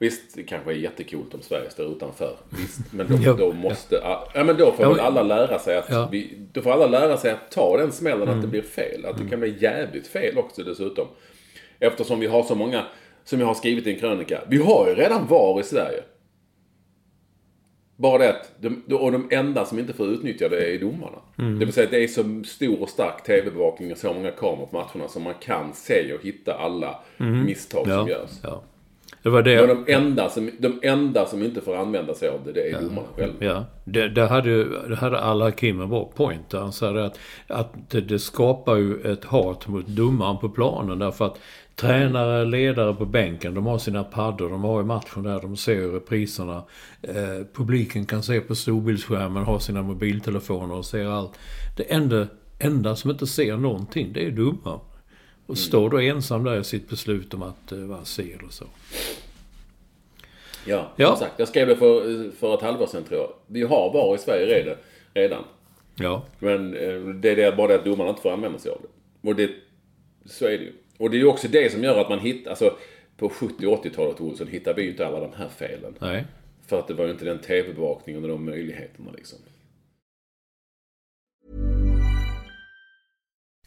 Visst, det kanske är jättekult om Sverige står utanför. Visst, men då, Ja. då måste... Ja, men då får Ja, väl alla lära sig att... Ja. Vi, då får alla lära sig att ta den smällen att det blir fel. Att det kan bli jävligt fel också dessutom. Eftersom vi har så många, som jag har skrivit i en krönika. Vi har ju redan VAR i Sverige. Bara det att, de, och de enda som inte får utnyttja det är domarna. Det vill säga att det är så stor och stark tv-bevakning och så många kameror på matcherna som man kan se och hitta alla misstag som Ja, görs. Ja. Det var det. Och de enda, som, de enda som inte får använda sig av det, det är domarna själva. Ja, det, det hade, det hade Al-Hakim en bra point. Han sa att, att det, det skapar ju ett hat mot domaren på planen. Därför att tränare, ledare på bänken, de har sina paddor, de har ju matchen där, de ser repriserna. Eh, publiken kan se på storbildsskärmen, har sina mobiltelefoner och ser allt. Det enda, enda som inte ser någonting, det är domaren. Och står då ensam där i sitt beslut om att eh, vara si eller så. Ja, Ja. som sagt. Jag skrev det för, för ett halvår sedan tror jag. Vi har VAR i Sverige redan. Ja, Men eh, det är bara det att domarna inte får använda sig av det. Och det, så är det ju. Och det är ju också det som gör att man hittar, alltså på 70 och 80-talet Olsson hittade vi ju inte alla de här felen. nej. För att det var ju inte den tv-bevakningen och de möjligheterna liksom.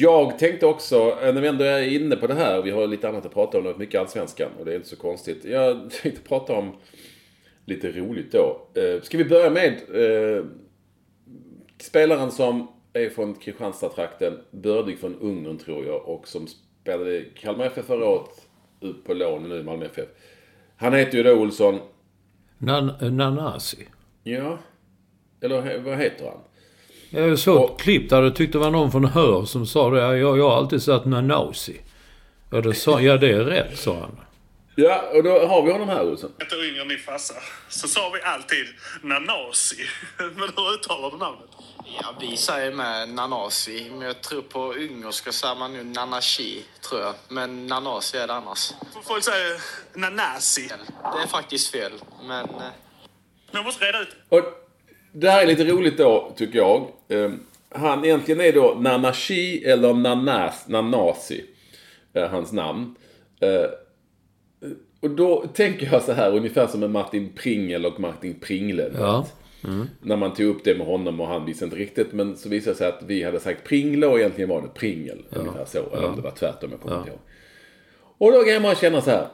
Jag tänkte också, eh, när vi ändå är inne på det här, vi har lite annat att prata om, det mycket allsvenskan och det är inte så konstigt. Jag tänkte prata om lite roligt då. Eh, Ska vi börja med eh, spelaren som är från Kristianstad-trakten, bördig från Ungern tror jag och som spelade i Kalmar FF förra året, ut på lån nu i Malmö FF. Han heter ju då Olsson Nan, Nanasi. Ja. Eller vad heter han? Jag såg Och- ett klipp där det tyckte det var någon från Hör som sa det. Jag, jag har alltid sagt Nanasi. Ja, då sa, ja, det är rätt, sa han. Ja, och då har vi honom här Olsson. ett år yngre än din farsa så sa vi alltid Nanasi. Men hur uttalar du namnet? Ja, vi säger med Nanasi, men jag tror på ungerska säger man nu Nanashi, tror jag. Men Nanasi är det annars. Folk säger Nanasi. Det är faktiskt fel, men... eh, Men jag måste reda ut. Och det här är lite roligt då, tycker jag. Ehm, Han egentligen är då Nanashi eller Nanas, Nanasi. eh, Hans namn. Eh, Och då tänker jag så här, ungefär som med Martin Pringel och Martin Pringle. Ja. När man tog upp det med honom och han visste inte riktigt. Men så visade det sig att vi hade sagt Pringle och egentligen var det Pringel. Ungefär så. Eller om det var tvärtom, jag kommer inte ihåg. Och då kan man känna så här.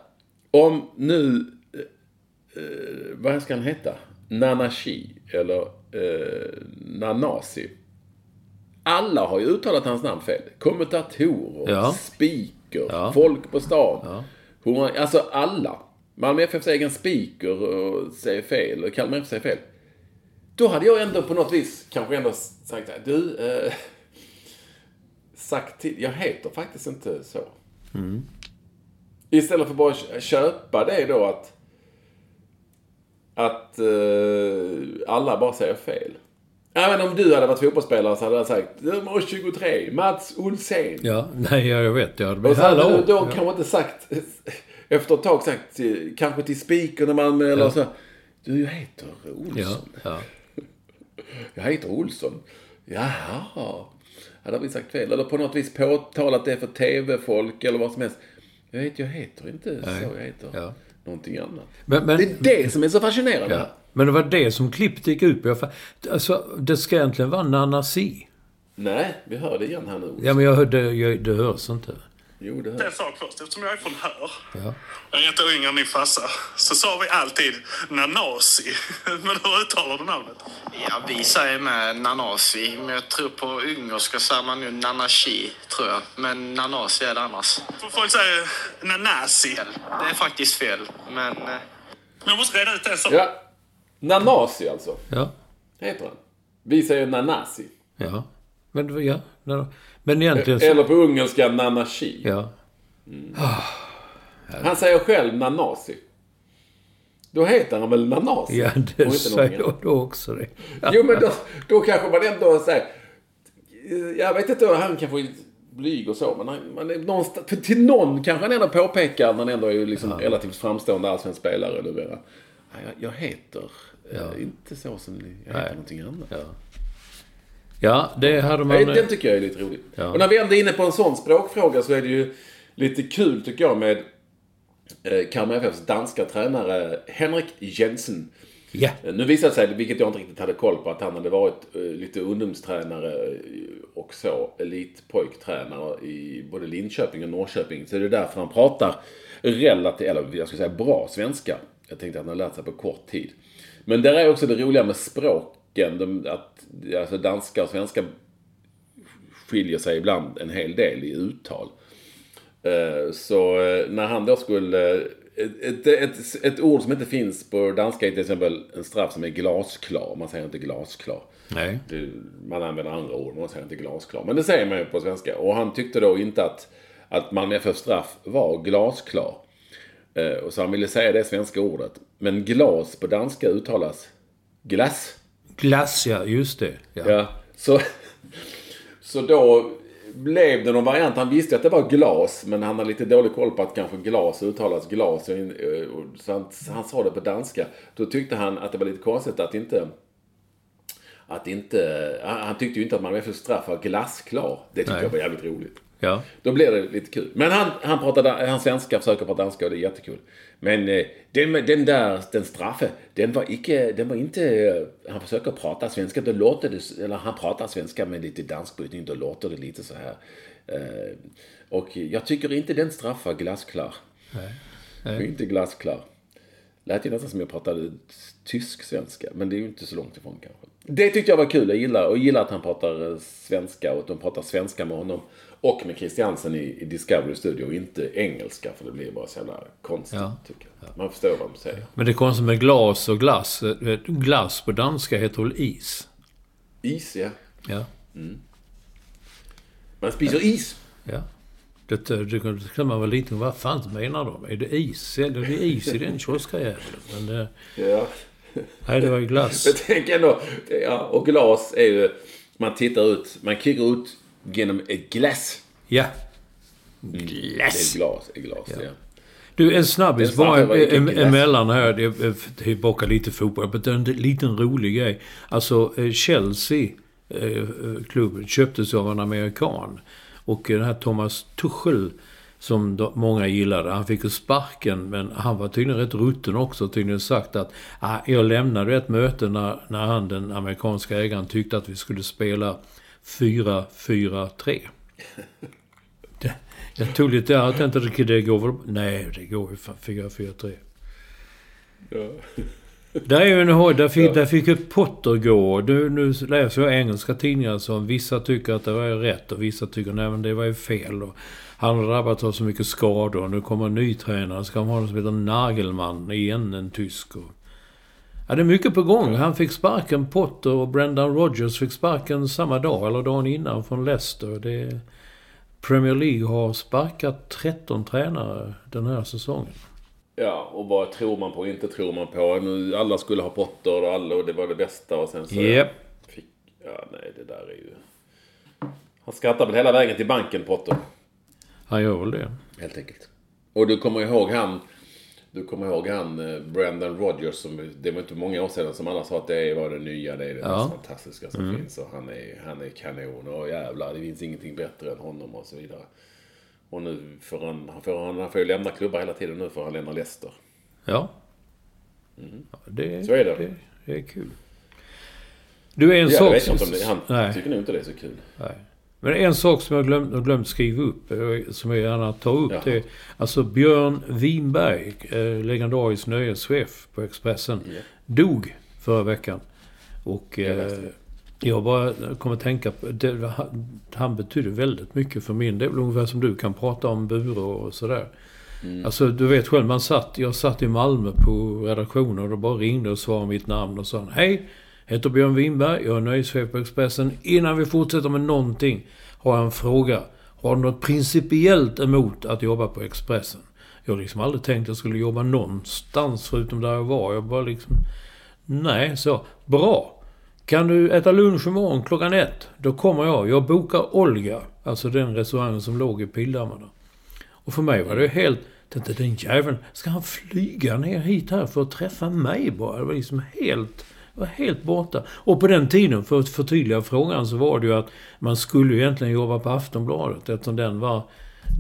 Om nu, eh, eh, vad ska han heta? Nanashi eller eh, Nanasi. Alla har ju uttalat hans namn fel. Kommentatorer, Ja. speaker, Ja. folk på stan. Hon, alltså alla. Malmö FFs egen speaker och säger fel och Kalmar FF säger fel. Då hade jag ändå på något vis kanske ändå sagt så här, du, eh, sagt till, jag heter faktiskt inte så. Istället för bara köpa det då att att eh, alla bara säger fel. Även om du hade varit fotbollsspelare så hade jag sagt nummer 23, Mats Olsén. Ja, nej, ja, jag vet. Jag hade Och så hade du då Ja. kanske inte sagt, efter ett tag sagt, kanske till spikern i Malmö eller så. Du, jag heter Olsson. Ja, ja. Jag heter Olsson. Jaha. Hade vi sagt fel? Eller på något vis påtalat det för tv-folk eller vad som helst. Jag vet, jag heter inte så. Jag heter Ja. Någonting annat. Men, men, Det är det som är så fascinerande. ja. men det var det som klippet gick ut på. Jag Alltså, det ska egentligen vara Nanasi. Nej, vi hör det igen här nu. Ja, men jag, hörde- jag, det hörs inte. Jo, det En hör sak först, eftersom jag är från Hör. Ja. Jag år yngre än din farsa. Så sa vi alltid Nanasi. Men hur uttalar du namnet? Ja, vi säger med Nanasi, men jag tror på ungerska säger man nu Nanashi, tror jag. Men Nanasi är det annars. Folk säger Nanasi. Det är faktiskt fel, men... eh, Men jag måste reda ut en sak. Ja. Nanasi alltså, Ja. heter han. Vi säger Nanasi. Ja. Men, det ja. Ja. Men egentligen så... Eller på ungerska Nanashi. Ja. Han säger själv Nanasi. Då heter han väl Nanasi? Ja, det säger jag då också det. Jo, men då, då kanske man ändå säger... Jag vet inte, han kanske är blyg och så, men han, man är någonstans, för till någon kanske han ändå påpekar när han ändå är liksom relativt framstående allsvensk spelare numera. Ja, jag, jag heter eh, inte så som ni, jag heter någonting annat. Ja. Ja, det hade man... Den tycker jag är lite rolig. Ja. Och när vi ändå är inne på en sån språkfråga så är det ju lite kul tycker jag med eh, Kalmar FFs danska tränare Henrik Jensen. Eh, Nu visade det sig, vilket jag inte riktigt hade koll på, att han hade varit eh, lite ungdomstränare eh, och så elitpojktränare i både Linköping och Norrköping. Så det är därför han pratar relativt, eller jag ska säga bra svenska. Jag tänkte att han har lärt sig på kort tid. Men där är också det roliga med språken, de, att alltså danska och svenska skiljer sig ibland en hel del i uttal. Eh, Så eh, när han då skulle... Ett, ett, ett, ett ord som inte finns på danska är till exempel en straff som är glasklar. Man säger inte glasklar. Nej. Man använder andra ord, man säger inte glasklar. Men det säger man ju på svenska. Och han tyckte då inte att, att Malmö FF straff var glasklar. Eh, Och så han ville säga det svenska ordet. Men glas på danska uttalas glass. Glass, ja. Just det. Ja. Ja, så, så då blev det någon variant. Han visste att det var glas, men han hade lite dålig koll på att kanske glas uttalas glas. Så han, han sa det på danska. Då tyckte han att det var lite konstigt att inte... Att inte... Han tyckte ju inte att man var för straff var glassklar. Det tyckte Nej. jag var jävligt roligt. Ja. Då blir det lite kul. Men han, han pratar han svenska, försöker prata danska och det är jättekul. Men eh, den, den där, den straffe, den var, icke, den var inte... eh, Han försöker prata svenska, då låter det... Eller han pratar svenska med lite dansk brytning, då låter det lite så här. Eh, och jag tycker inte den straff var glasklar. Nej. Inte glasklar. Lät ju nästan som jag pratade tysk-svenska. Men det är ju inte så långt ifrån kanske. Det tyckte jag var kul. Jag gillar, och gillar att han pratar eh, svenska och att de pratar svenska med honom. Och med Christiansen i, i Discovery Studio och inte engelska. För det blir bara så jävla konstigt Ja. tycker jag. Man förstår vad de säger. Men det konstigt med glas och glass. Eh, Glass på danska heter väl is? Is, ja. Ja. Man spiser is. Ja. Det, det, det kan man vara liten. Vad fan menar de? Är det is? Är det is i den kioskajäveln? Men det, Ja. nej, det var ju glass. Jag tänker ändå, ja, och glas är ju, man tittar ut, man kikar ut genom ett glas. Ja. Det är Glass. glas, ett glas, ja. Du, en snabbis Det det bara glass. emellan här. Det är tillbaka lite fotboll. Men det är en liten rolig grej. Alltså eh, Chelsea, eh, eh, klubben, köptes av en amerikan. Och eh, den här Thomas Tuchel, som många gillade, han fick ju sparken. Men han var tydligen rätt rutten också. Tydligen sagt att ah, jag lämnade ett möte när, när han, den amerikanska ägaren, tyckte att vi skulle spela 4-4-3. Det- Jag tog lite... Jag tänkte att det går väl... Nej, det går ju fan 4-4-3. Där är ju en hoj, där fick, där fick Potter gå. Nu, nu läser jag engelska tidningar som vissa tycker att det var rätt och vissa tycker nej men det var ju fel. Och han har drabbats av så mycket skador nu kommer en ny tränare. Ska man ha någon som heter Nagelman igen, en tysk. Och... Ja, det är mycket på gång. Han fick sparken, Potter och Brendan Rodgers fick sparken samma dag eller dagen innan från Leicester. Det... Premier League har sparkat 13 tränare den här säsongen. Ja, och vad tror man på och inte tror man på. Nu, alla skulle ha Potter och alla och det var det bästa och sen så... Japp. Fick, ja, nej, det där är ju... Han skrattar väl hela vägen till banken, Potter. Han gör väl det. Helt enkelt. Och du kommer ihåg han... Du kommer ihåg han, eh, Brandon Rodgers, som, det var inte många år sedan som alla sa att det var det nya, det är det Ja. mest fantastiska som finns. Och han är, han är kanon och jävlar, det finns ingenting bättre än honom och så vidare. Och nu får han, han, får, han, får ju lämna klubbar hela tiden nu för han lämnar Leicester. Ja. ja det, Så är det. det. Det är kul. Du, en Ja, jag sak... vet inte om det, han Nej. tycker nog inte det är så kul. Nej. Men en sak som jag glömt, har glömt skriva upp, eh, som jag gärna tar upp, Jaha. det är alltså Björn Winberg, eh, legendarisk nöjeschef på Expressen, dog förra veckan. Och Jag eh, det. jag bara kommer att tänka på, det, han, betyder väldigt mycket för min. Det väl ungefär som du kan prata om Bure och sådär. Mm. Alltså du vet själv, man satt, jag satt i Malmö på redaktionen och då bara ringde och svarade mitt namn och sa Hej! Heter Björn Winberg, jag är nöjeschef på Expressen. Innan vi fortsätter med någonting har jag en fråga. Har du något principiellt emot att jobba på Expressen? Jag har liksom aldrig tänkt att jag skulle jobba någonstans förutom där jag var. Jag bara liksom... Nej, så. Bra. Kan du äta lunch imorgon klockan ett? Då kommer jag. Jag bokar Olga. Alltså den restaurangen som låg i Pildammar. Och för mig var det helt... Tänkte den jäveln, ska han flyga ner hit här för att träffa mig bara? Det var liksom helt... Var helt borta. Och på den tiden, för att förtydliga frågan, så var det ju att man skulle ju egentligen jobba på Aftonbladet eftersom den var...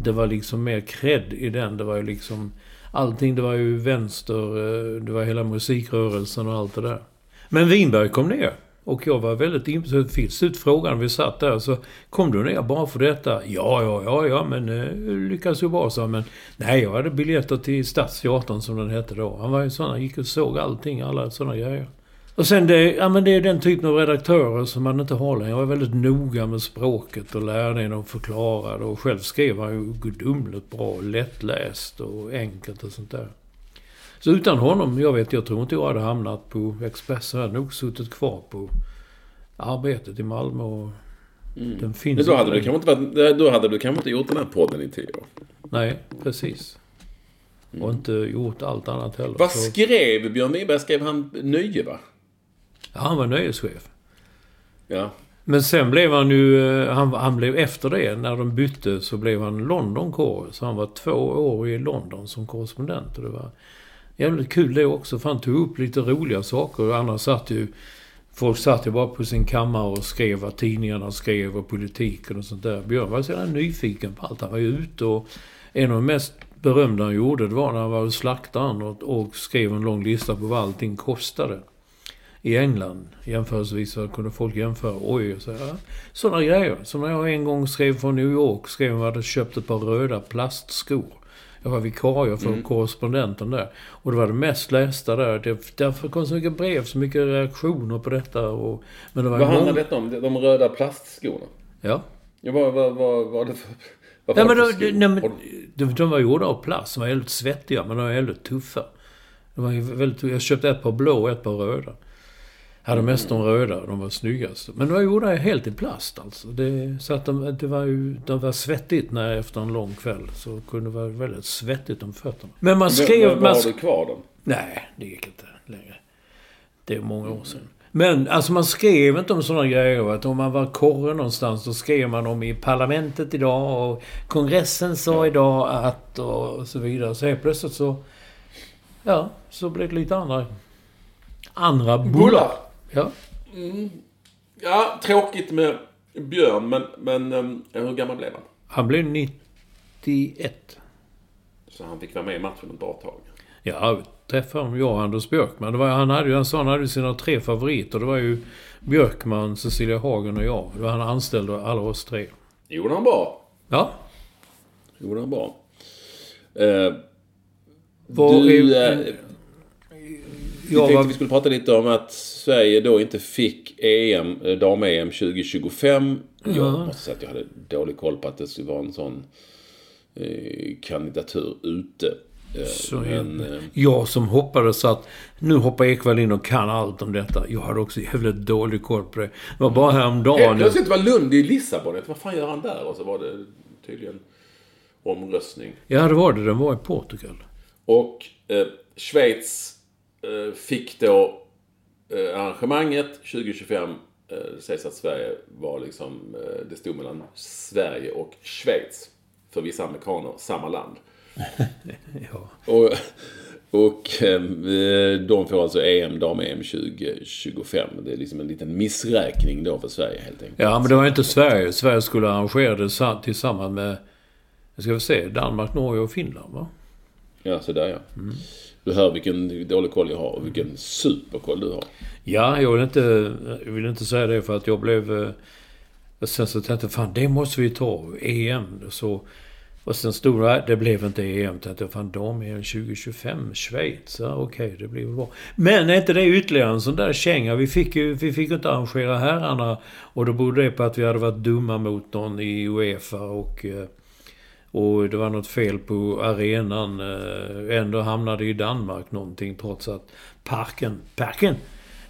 Det var liksom mer cred i den. Det var ju liksom... Allting, det var ju vänster, eh, det var hela musikrörelsen och allt det där. Men Winberg kom ner. Och jag var väldigt intresserad. Fick ut frågan, vi satt där, så kom du ner bara för detta? Ja, ja, ja, ja, men eh, lyckades ju bra, så Men nej, jag hade biljetter till Stadsteatern som den hette då. Han var ju sån, han gick och såg allting, alla såna grejer. Och sen det, ja men det är den typen av redaktörer som man inte har längre. Jag var väldigt noga med språket och lärde en och förklarade. Och själv skrev han ju gudomligt bra, lättläst och enkelt och sånt där. Så utan honom, jag vet, jag tror inte jag hade hamnat på Expressen. Jag hade nog suttit kvar på arbetet i Malmö och den finns Men då hade, du kanske inte varit, då hade du kanske inte gjort den här podden i tio år. Nej, precis. Och inte gjort allt annat heller. Vad Så- skrev Björn Winberg? Skrev han Nöje, va? Ja, han var nöjeschef. Ja. Men sen blev han ju... eh, Han, han blev efter det, när de bytte, så blev han London Så han var två år i London som korrespondent. Och det var jävligt kul det också, för han tog upp lite roliga saker. Annars satt ju... Folk satt ju bara på sin kammare och skrev vad tidningarna skrev och politiken och sånt där. Björn var så nyfiken på allt. Han var ju ute och... En av de mest berömda han gjorde, det var när han var hos slaktaren och, och skrev en lång lista på vad allting kostade i England. Jämförelsevis så kunde folk jämföra. Oj, så här. Sådana grejer. Som när jag en gång skrev från New York. Skrev om att jag hade köpt ett par röda plastskor. Jag var vikarie för Mm. korrespondenten där. Och det var det mest lästa där. Det, därför kom så mycket brev, så mycket reaktioner på detta. Och, men det var Vad många- handlar detta om? De röda plastskorna? Ja. Ja, vad, vad, vad, vad var det för... Vad Nej, men de, nej, men, de, de var gjorda av plast. De var väldigt svettiga, men de var väldigt tuffa. De var väldigt, jag köpte ett par blå och ett par röda. Jag hade mest de röda, de var snyggast. Men de var gjorda helt i plast alltså. Det, så att de, det var ju, de var svettigt när efter en lång kväll. Så kunde det vara väldigt svettigt om fötterna. Men man skrev... Var, var man, du kvar dem? Nej, det gick inte längre. Det är många år sedan. Men alltså man skrev inte om sådana grejer. Att om man var korre någonstans, då skrev man om i parlamentet idag och kongressen sa idag att och så vidare. Så helt plötsligt så... Ja, så blev det lite andra... Andra bullar. Ja. Ja, tråkigt med Björn, men, men um, hur gammal blev han? Han blev 91. Så han fick vara med i matchen ett bra tag. Ja, träffade honom, jag och Anders Björkman. Det var, han hade ju, han sa han hade sina tre favoriter. Det var ju Björkman, Cecilia Hagen och jag. Det var han anställde alla oss tre. Gjorde han bra? Ja. Gjorde han bra. Eh, du, är- eh, vi tänkte var- vi skulle prata lite om att Sverige då inte fick EM, eh, dam-EM 2025. Jag Ja. måste säga att jag hade dålig koll på att det skulle vara en sån eh, kandidatur ute. Eh, Så men, eh, jag som hoppades att nu hoppar Ekwall in och kan allt om detta. Jag hade också jävligt dålig koll på det. Det var bara Helt häromdagen. plötsligt var Lund i Lissabon. Vad fan gör han där? Och så var det tydligen omröstning. Ja, det var det. Den var i Portugal. Och eh, Schweiz fick då eh, arrangemanget 2025. Eh, det sägs att Sverige var liksom, eh, det stod mellan Sverige och Schweiz. För vissa amerikaner, samma land. Ja. Och, och eh, de får alltså EM, dam-EM 2025. Det är liksom en liten missräkning då för Sverige helt enkelt. ja, men det var inte Sverige. Sverige skulle arrangera det sa- tillsammans med, ska vi se, Danmark, Norge och Finland va? Ja, så där ja. Du hör vilken dålig koll jag har och vilken superkoll du har. Ja, jag vill inte, jag vill inte säga det för att jag blev... Eh, och sen så tänkte jag, fan det måste vi ta. EM. Så, och sen stod det, det blev inte EM. Tänkte jag, fan dam-EM 2025, Schweiz. Ja, okej, det blir väl bra. Men är inte det ytterligare en sån där känga? Vi fick ju vi fick inte arrangera herrarna. Och då berodde det på att vi hade varit dumma mot någon i Uefa och... eh, och det var något fel på arenan. eh, Ändå hamnade i Danmark någonting trots att parken, parken,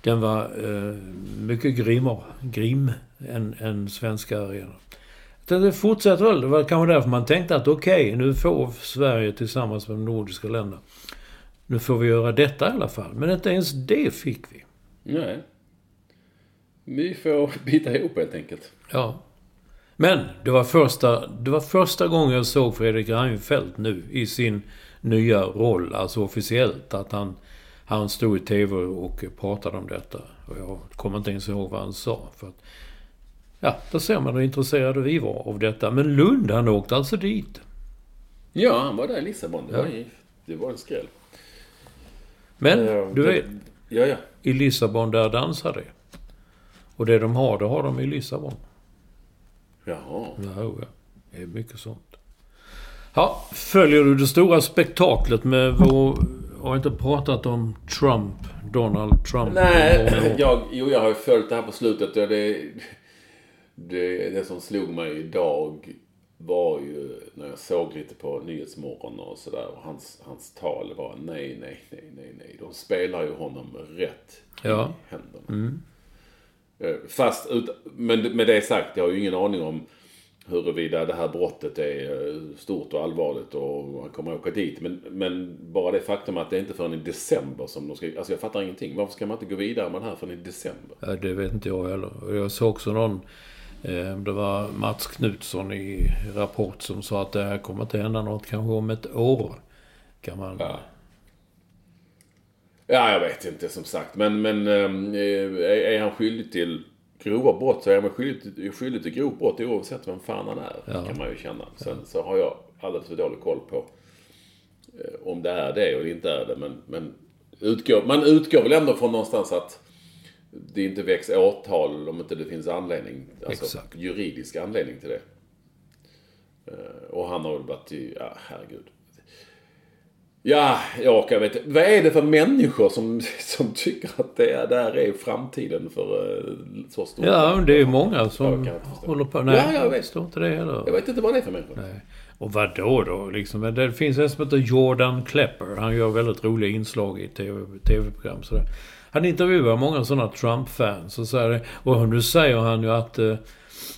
den var eh, mycket grimmare, grim än, än svenska arenan. Så det fortsätter väl. Det var kanske därför man tänkte att okej, nu får Sverige tillsammans med de nordiska länderna. Nu får vi göra detta i alla fall. Men inte ens det fick vi. Nej. Vi får bita ihop helt enkelt. Ja. Men det var första, det var första gången jag såg Fredrik Reinfeldt nu i sin nya roll, alltså officiellt. Att han, han stod i TV och pratade om detta. Och jag kommer inte ens ihåg vad han sa. För att, ja, där ser man hur intresserade vi var av detta. Men Lund, han åkte alltså dit. Ja, han var där i Lissabon. Det, Ja. var, ju- det var en skräll. Men, Eh, du det- vet, Ja, ja. i Lissabon där dansar det. Och det de har, det har de i Lissabon. Jaha. Ja, oh ja. Det är mycket sånt. Ja, följer du det stora spektaklet med vår... Har inte pratat om Trump, Donald Trump? Nej, jag, jo, jag har ju följt det här på slutet. Ja, det, det, det som slog mig idag var ju när jag såg lite på Nyhetsmorgon och sådär. Och hans, hans tal var nej, nej, nej, nej, nej. De spelar ju honom rätt Ja. i händerna. Eh, Fast, ut, men med det sagt, jag har ju ingen aning om huruvida det här brottet är eh, stort och allvarligt och han kommer att åka dit. Men, men bara det faktum att det inte är förrän i december som de ska... Alltså jag fattar ingenting. Varför ska man inte gå vidare med det här förrän i december? Ja, det vet inte jag heller. Jag såg också någon... Eh, det var Mats Knutsson i Rapport som sa att det här kommer inte hända något kanske om ett år. Kan man... Ja. Ja, jag vet inte som sagt. Men, men eh, är, han skyldig till grova brott så är han skyldig, skyldig till grovt brott oavsett vem fan han är. Ja. Kan man ju känna. Sen så har jag alldeles för dålig koll på eh, om det är det och inte är det. Men, men utgår, man utgår väl ändå från någonstans att det inte väcks åtal om inte det finns anledning. Alltså Exakt. juridisk anledning till det. Eh, Och han har väl varit i, ja herregud. Ja, jag kan vet Vad är det för människor som, som tycker att det är, där är framtiden för uh, så stort? Ja, det är många som inte håller på. Nej, Ja, jag vet. förstår inte det heller. Jag vet inte vad det är för människor. Nej. Och vad då då? Liksom, det finns en som heter Jordan Klepper. Han gör väldigt roliga inslag i TV, tv-program. sådär. Han intervjuar många sådana Trump-fans. Och, så här, och nu säger han ju att, eh,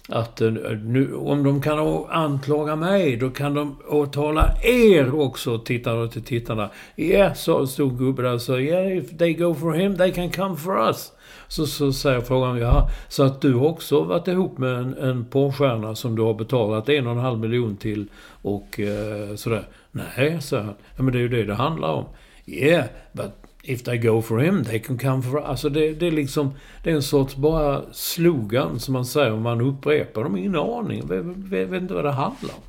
att eh, nu, om de kan anklaga mig, då kan de åtala er också, tittarna och till tittarna. Ja, yeah, en stod gubben där och sa, yeah, if they go for him, they can come for us. Så, så säger frågan, ja, så att du också varit ihop med en, en porrstjärna som du har betalat en och en halv miljon till och eh, sådär. Nej, säger han. Ja, men det är ju det det handlar om. Yeah, but if they go for him, they can come for us. Alltså det, det är liksom, det är en sorts bara slogan som man säger och man upprepar. De har ingen aning. Jag vet, vet inte vad det handlar om.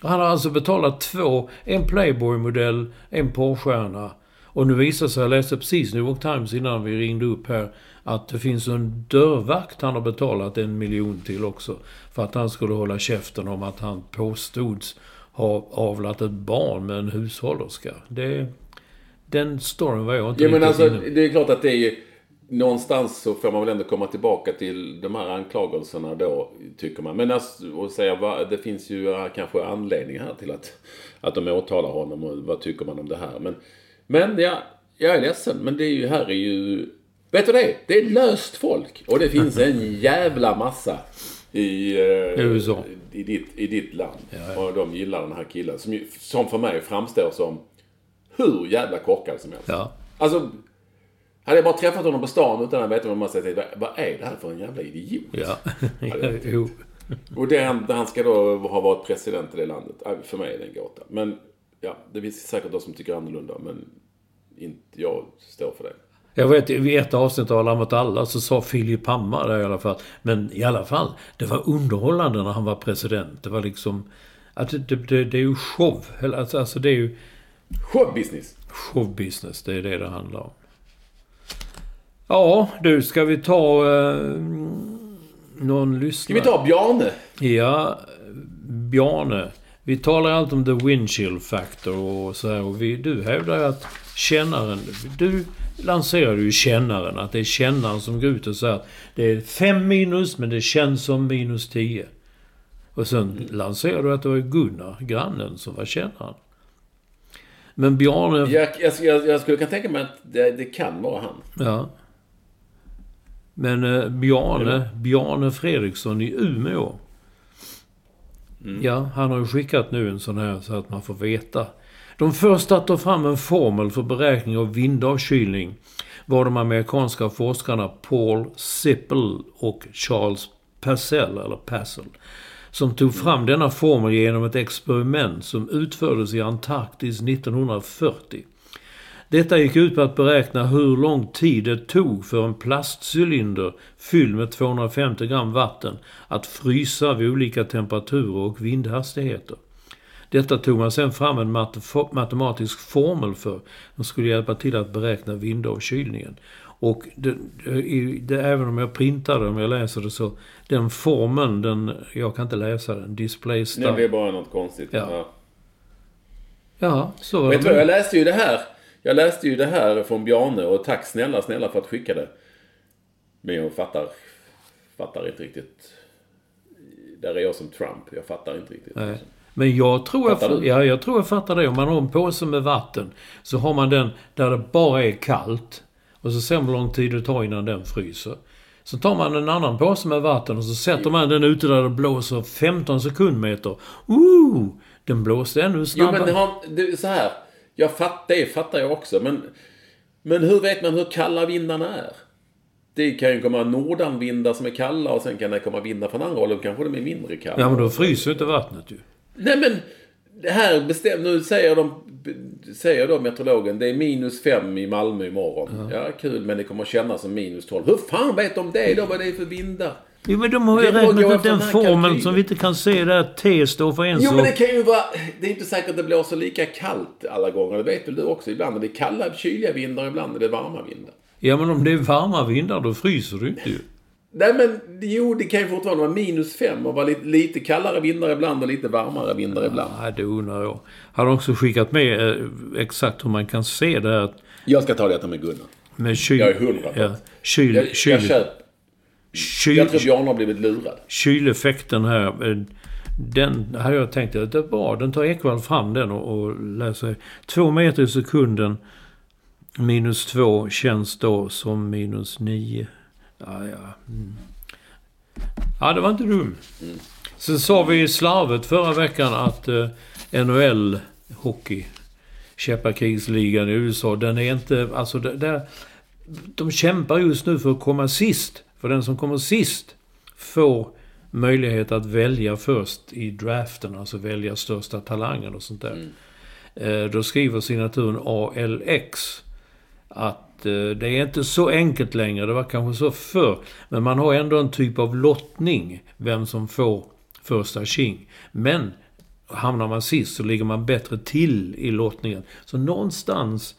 Han har alltså betalat två, en Playboy-modell, en porrstjärna. Och nu visar sig, jag läste precis New York Times innan vi ringde upp här, att det finns en dörrvakt han har betalat en miljon till också. För att han skulle hålla käften om att han påstods ha avlat ett barn med en hushållerska. Det, den storyn var jag inte Ja men alltså, inne det är klart att det är ju... Någonstans så får man väl ändå komma tillbaka till de här anklagelserna då, tycker man. Men alltså, och säga, vad, det finns ju kanske anledningar här till att, att de åtalar honom och vad tycker man om det här. Men, men ja, jag är ledsen, men det är ju, här är ju... Vet du det? Det är löst folk. Och det finns en jävla massa i, eh, I USA. i, ditt, i ditt land. Och de gillar den här killen. Som, som för mig framstår som hur jävla korkad som helst. Ja. Alltså, hade jag bara träffat honom på stan utan att veta vad man säger, vad, är det här för en jävla idiot? Ja. jo. Och det, han, han ska då ha varit president i det landet. Äh, För mig är det en gåta. Men ja, det finns säkert de som tycker annorlunda. Men inte jag står för det. Jag vet, i ett avsnitt av Alla mot alla så sa Filip Hammar där i alla fall. Men i alla fall, det var underhållande när han var president. Det var liksom... Att det, det, det, det är ju show. Alltså, alltså det är ju Showbusiness. showbusiness. Det är det det handlar om. Ja, du, ska vi ta eh, någon Ska lyssnare? vi ta Bjarne? Ja, Bjarne. Vi talar alltid om the windshield factor och så här. Och vi, du hävdar ju att kännaren... Du lanserade ju kännaren. Att det är kännaren som går ut och säger att det är 5 minus men det känns som minus 10. Och sen lanserade du att det var Gunnar, grannen, som var kännaren. Men Bjarne... Jag, jag, jag, skulle kunna tänka mig att det, det kan vara han. Ja. Men eh, Bjarne, Bjarne Fredriksson i Umeå. Ja, han har ju skickat nu en sån här så att man får veta. De första att ta fram en formel för beräkning av vindavkylning var de amerikanska forskarna Paul Sippel och Charles Passell, eller Passell, som tog fram denna formel genom ett experiment som utfördes i Antarktis 1940. Detta gick ut på att beräkna hur lång tid det tog för en plastcylinder fylld med 250 gram vatten att frysa vid olika temperaturer och vindhastigheter. Detta tog man sen fram en mat- matematisk formel för som skulle hjälpa till att beräkna vindavkylningen. Och det, det, det, även om jag printar det, om jag läser det så, den formeln, den, jag kan inte läsa den, display Det style. blir bara något konstigt. Ja. Ja, så var Vet du det. vad, jag läste ju det här. Jag läste ju det här från Bjarne och tack snälla, snälla för att skicka det. Men jag fattar, fattar inte riktigt. Där är jag som Trump. Jag fattar inte riktigt. Nej. Men jag tror Fattar jag, du? ja, jag tror jag fattar det. Om man har en påse med vatten så har man den där det bara är kallt. Och så ser man hur lång tid det tar innan den fryser. Så tar man en annan påse med vatten och så sätter man den ute där det blåser 15 sekundmeter. Ooh! Den blåste ännu Jo snabbare. men det har, det, så här. Jag fattar, det fattar jag också. Men, men hur vet man hur kalla vindarna är? Det kan ju komma nordanvindar som är kalla och sen kan det komma vindar från andra hållet. Kanske de är mindre kalla. Ja, men då fryser ju inte vattnet ju. Nej men, det här bestäm, nu säger de, säger då meteorologen, det är minus fem i Malmö imorgon. Ja. kul, men det kommer kännas som minus 12. Hur fan vet de det då, vad det är för vindar? Jo, men de har ju räknat ut den den formeln kalkylen. som vi inte kan se där T står för en Jo men det kan ju vara, det är inte säkert att det blåser lika kallt alla gånger. Det vet väl du också. Ibland är det kalla, kyliga vindar, ibland är det varma vindar. Ja, men om det är varma vindar då fryser du inte ju. Nej men jo, det kan ju fortfarande vara minus fem och vara lite, lite kallare vindar ibland och lite varmare vindar ibland. Nej, det undrar jag. Han har också skickat med eh, exakt hur man kan se det här Jag ska ta detta med Gunnar. med kyl... Jag är hundra ja, kyl, Jag, kyl, jag köper. kyl, Jag tror Bjarne har blivit lurad. kyleffekten här. eh, Den hade jag tänkt att det var. Den tar Ekwall fram den och, och läser. Två meter i sekunden. Minus två känns då som minus nio. Ja, ja. Mm. Ja, det var inte dum. Sen sa vi i slarvet förra veckan att eh, NHL hockey, käpparkrigsligan i USA, den är inte... Alltså, det, där, de kämpar just nu för att komma sist. För den som kommer sist får möjlighet att välja först i draften, alltså välja största talangen och sånt där. Eh, då skriver signaturen ALX att Eh, det är inte så enkelt längre. Det var kanske så förr. Men man har ändå en typ av lottning, vem som får första tjing. Men hamnar man sist så ligger man bättre till i lottningen. Så någonstans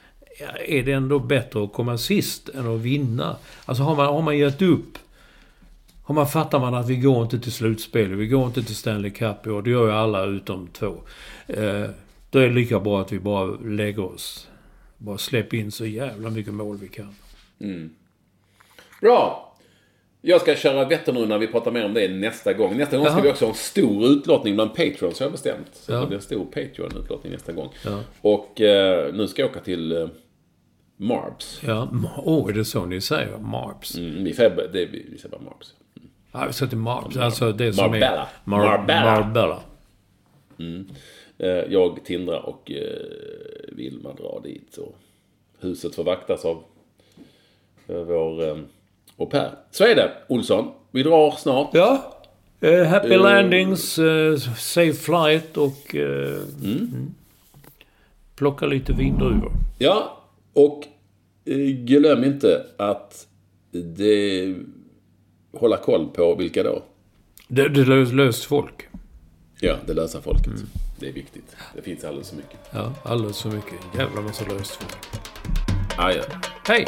är det ändå bättre att komma sist än att vinna. Alltså har man, har man gett upp har man fattar man att vi går inte till slutspel, vi går inte till Stanley Cup i år. Det gör ju alla utom två. Eh, då är det lika bra att vi bara lägger oss. Bara släpp in så jävla mycket mål vi kan. Bra! Jag ska köra Vätternrundan, vi pratar mer om det nästa gång. Nästa gång ska vi också ha en stor utlottning bland Patreons har jag bestämt. Så Ja. det blir en stor Patreon-utlottning nästa gång. Ja. Och eh, nu ska jag åka till eh, Marbs. Ja, åh, oh, är det så ni säger? Marps? Mm, vi säger det, vi, säger bara Marbs. Ja, vi ska till Marps. Alltså det som Marbella. är... Mar- Marbella. Marbella. Eh, jag, Tindra och eh, Vilma drar dit. Och huset får vaktas av eh, vår eh, au pair. Så är det, Olsson. Vi drar snart. Ja. Eh, happy Eh. landings, eh, safe flight och... Eh, mm. Plocka lite vindruvor. Ja, och eh, glöm inte att det, hålla koll på vilka då? Det, det är löst folk. Ja, det lösa folket. Det är viktigt. Det finns alldeles för mycket. Ja, alldeles för mycket. Jävla massa löst folk. Adjö. Hej!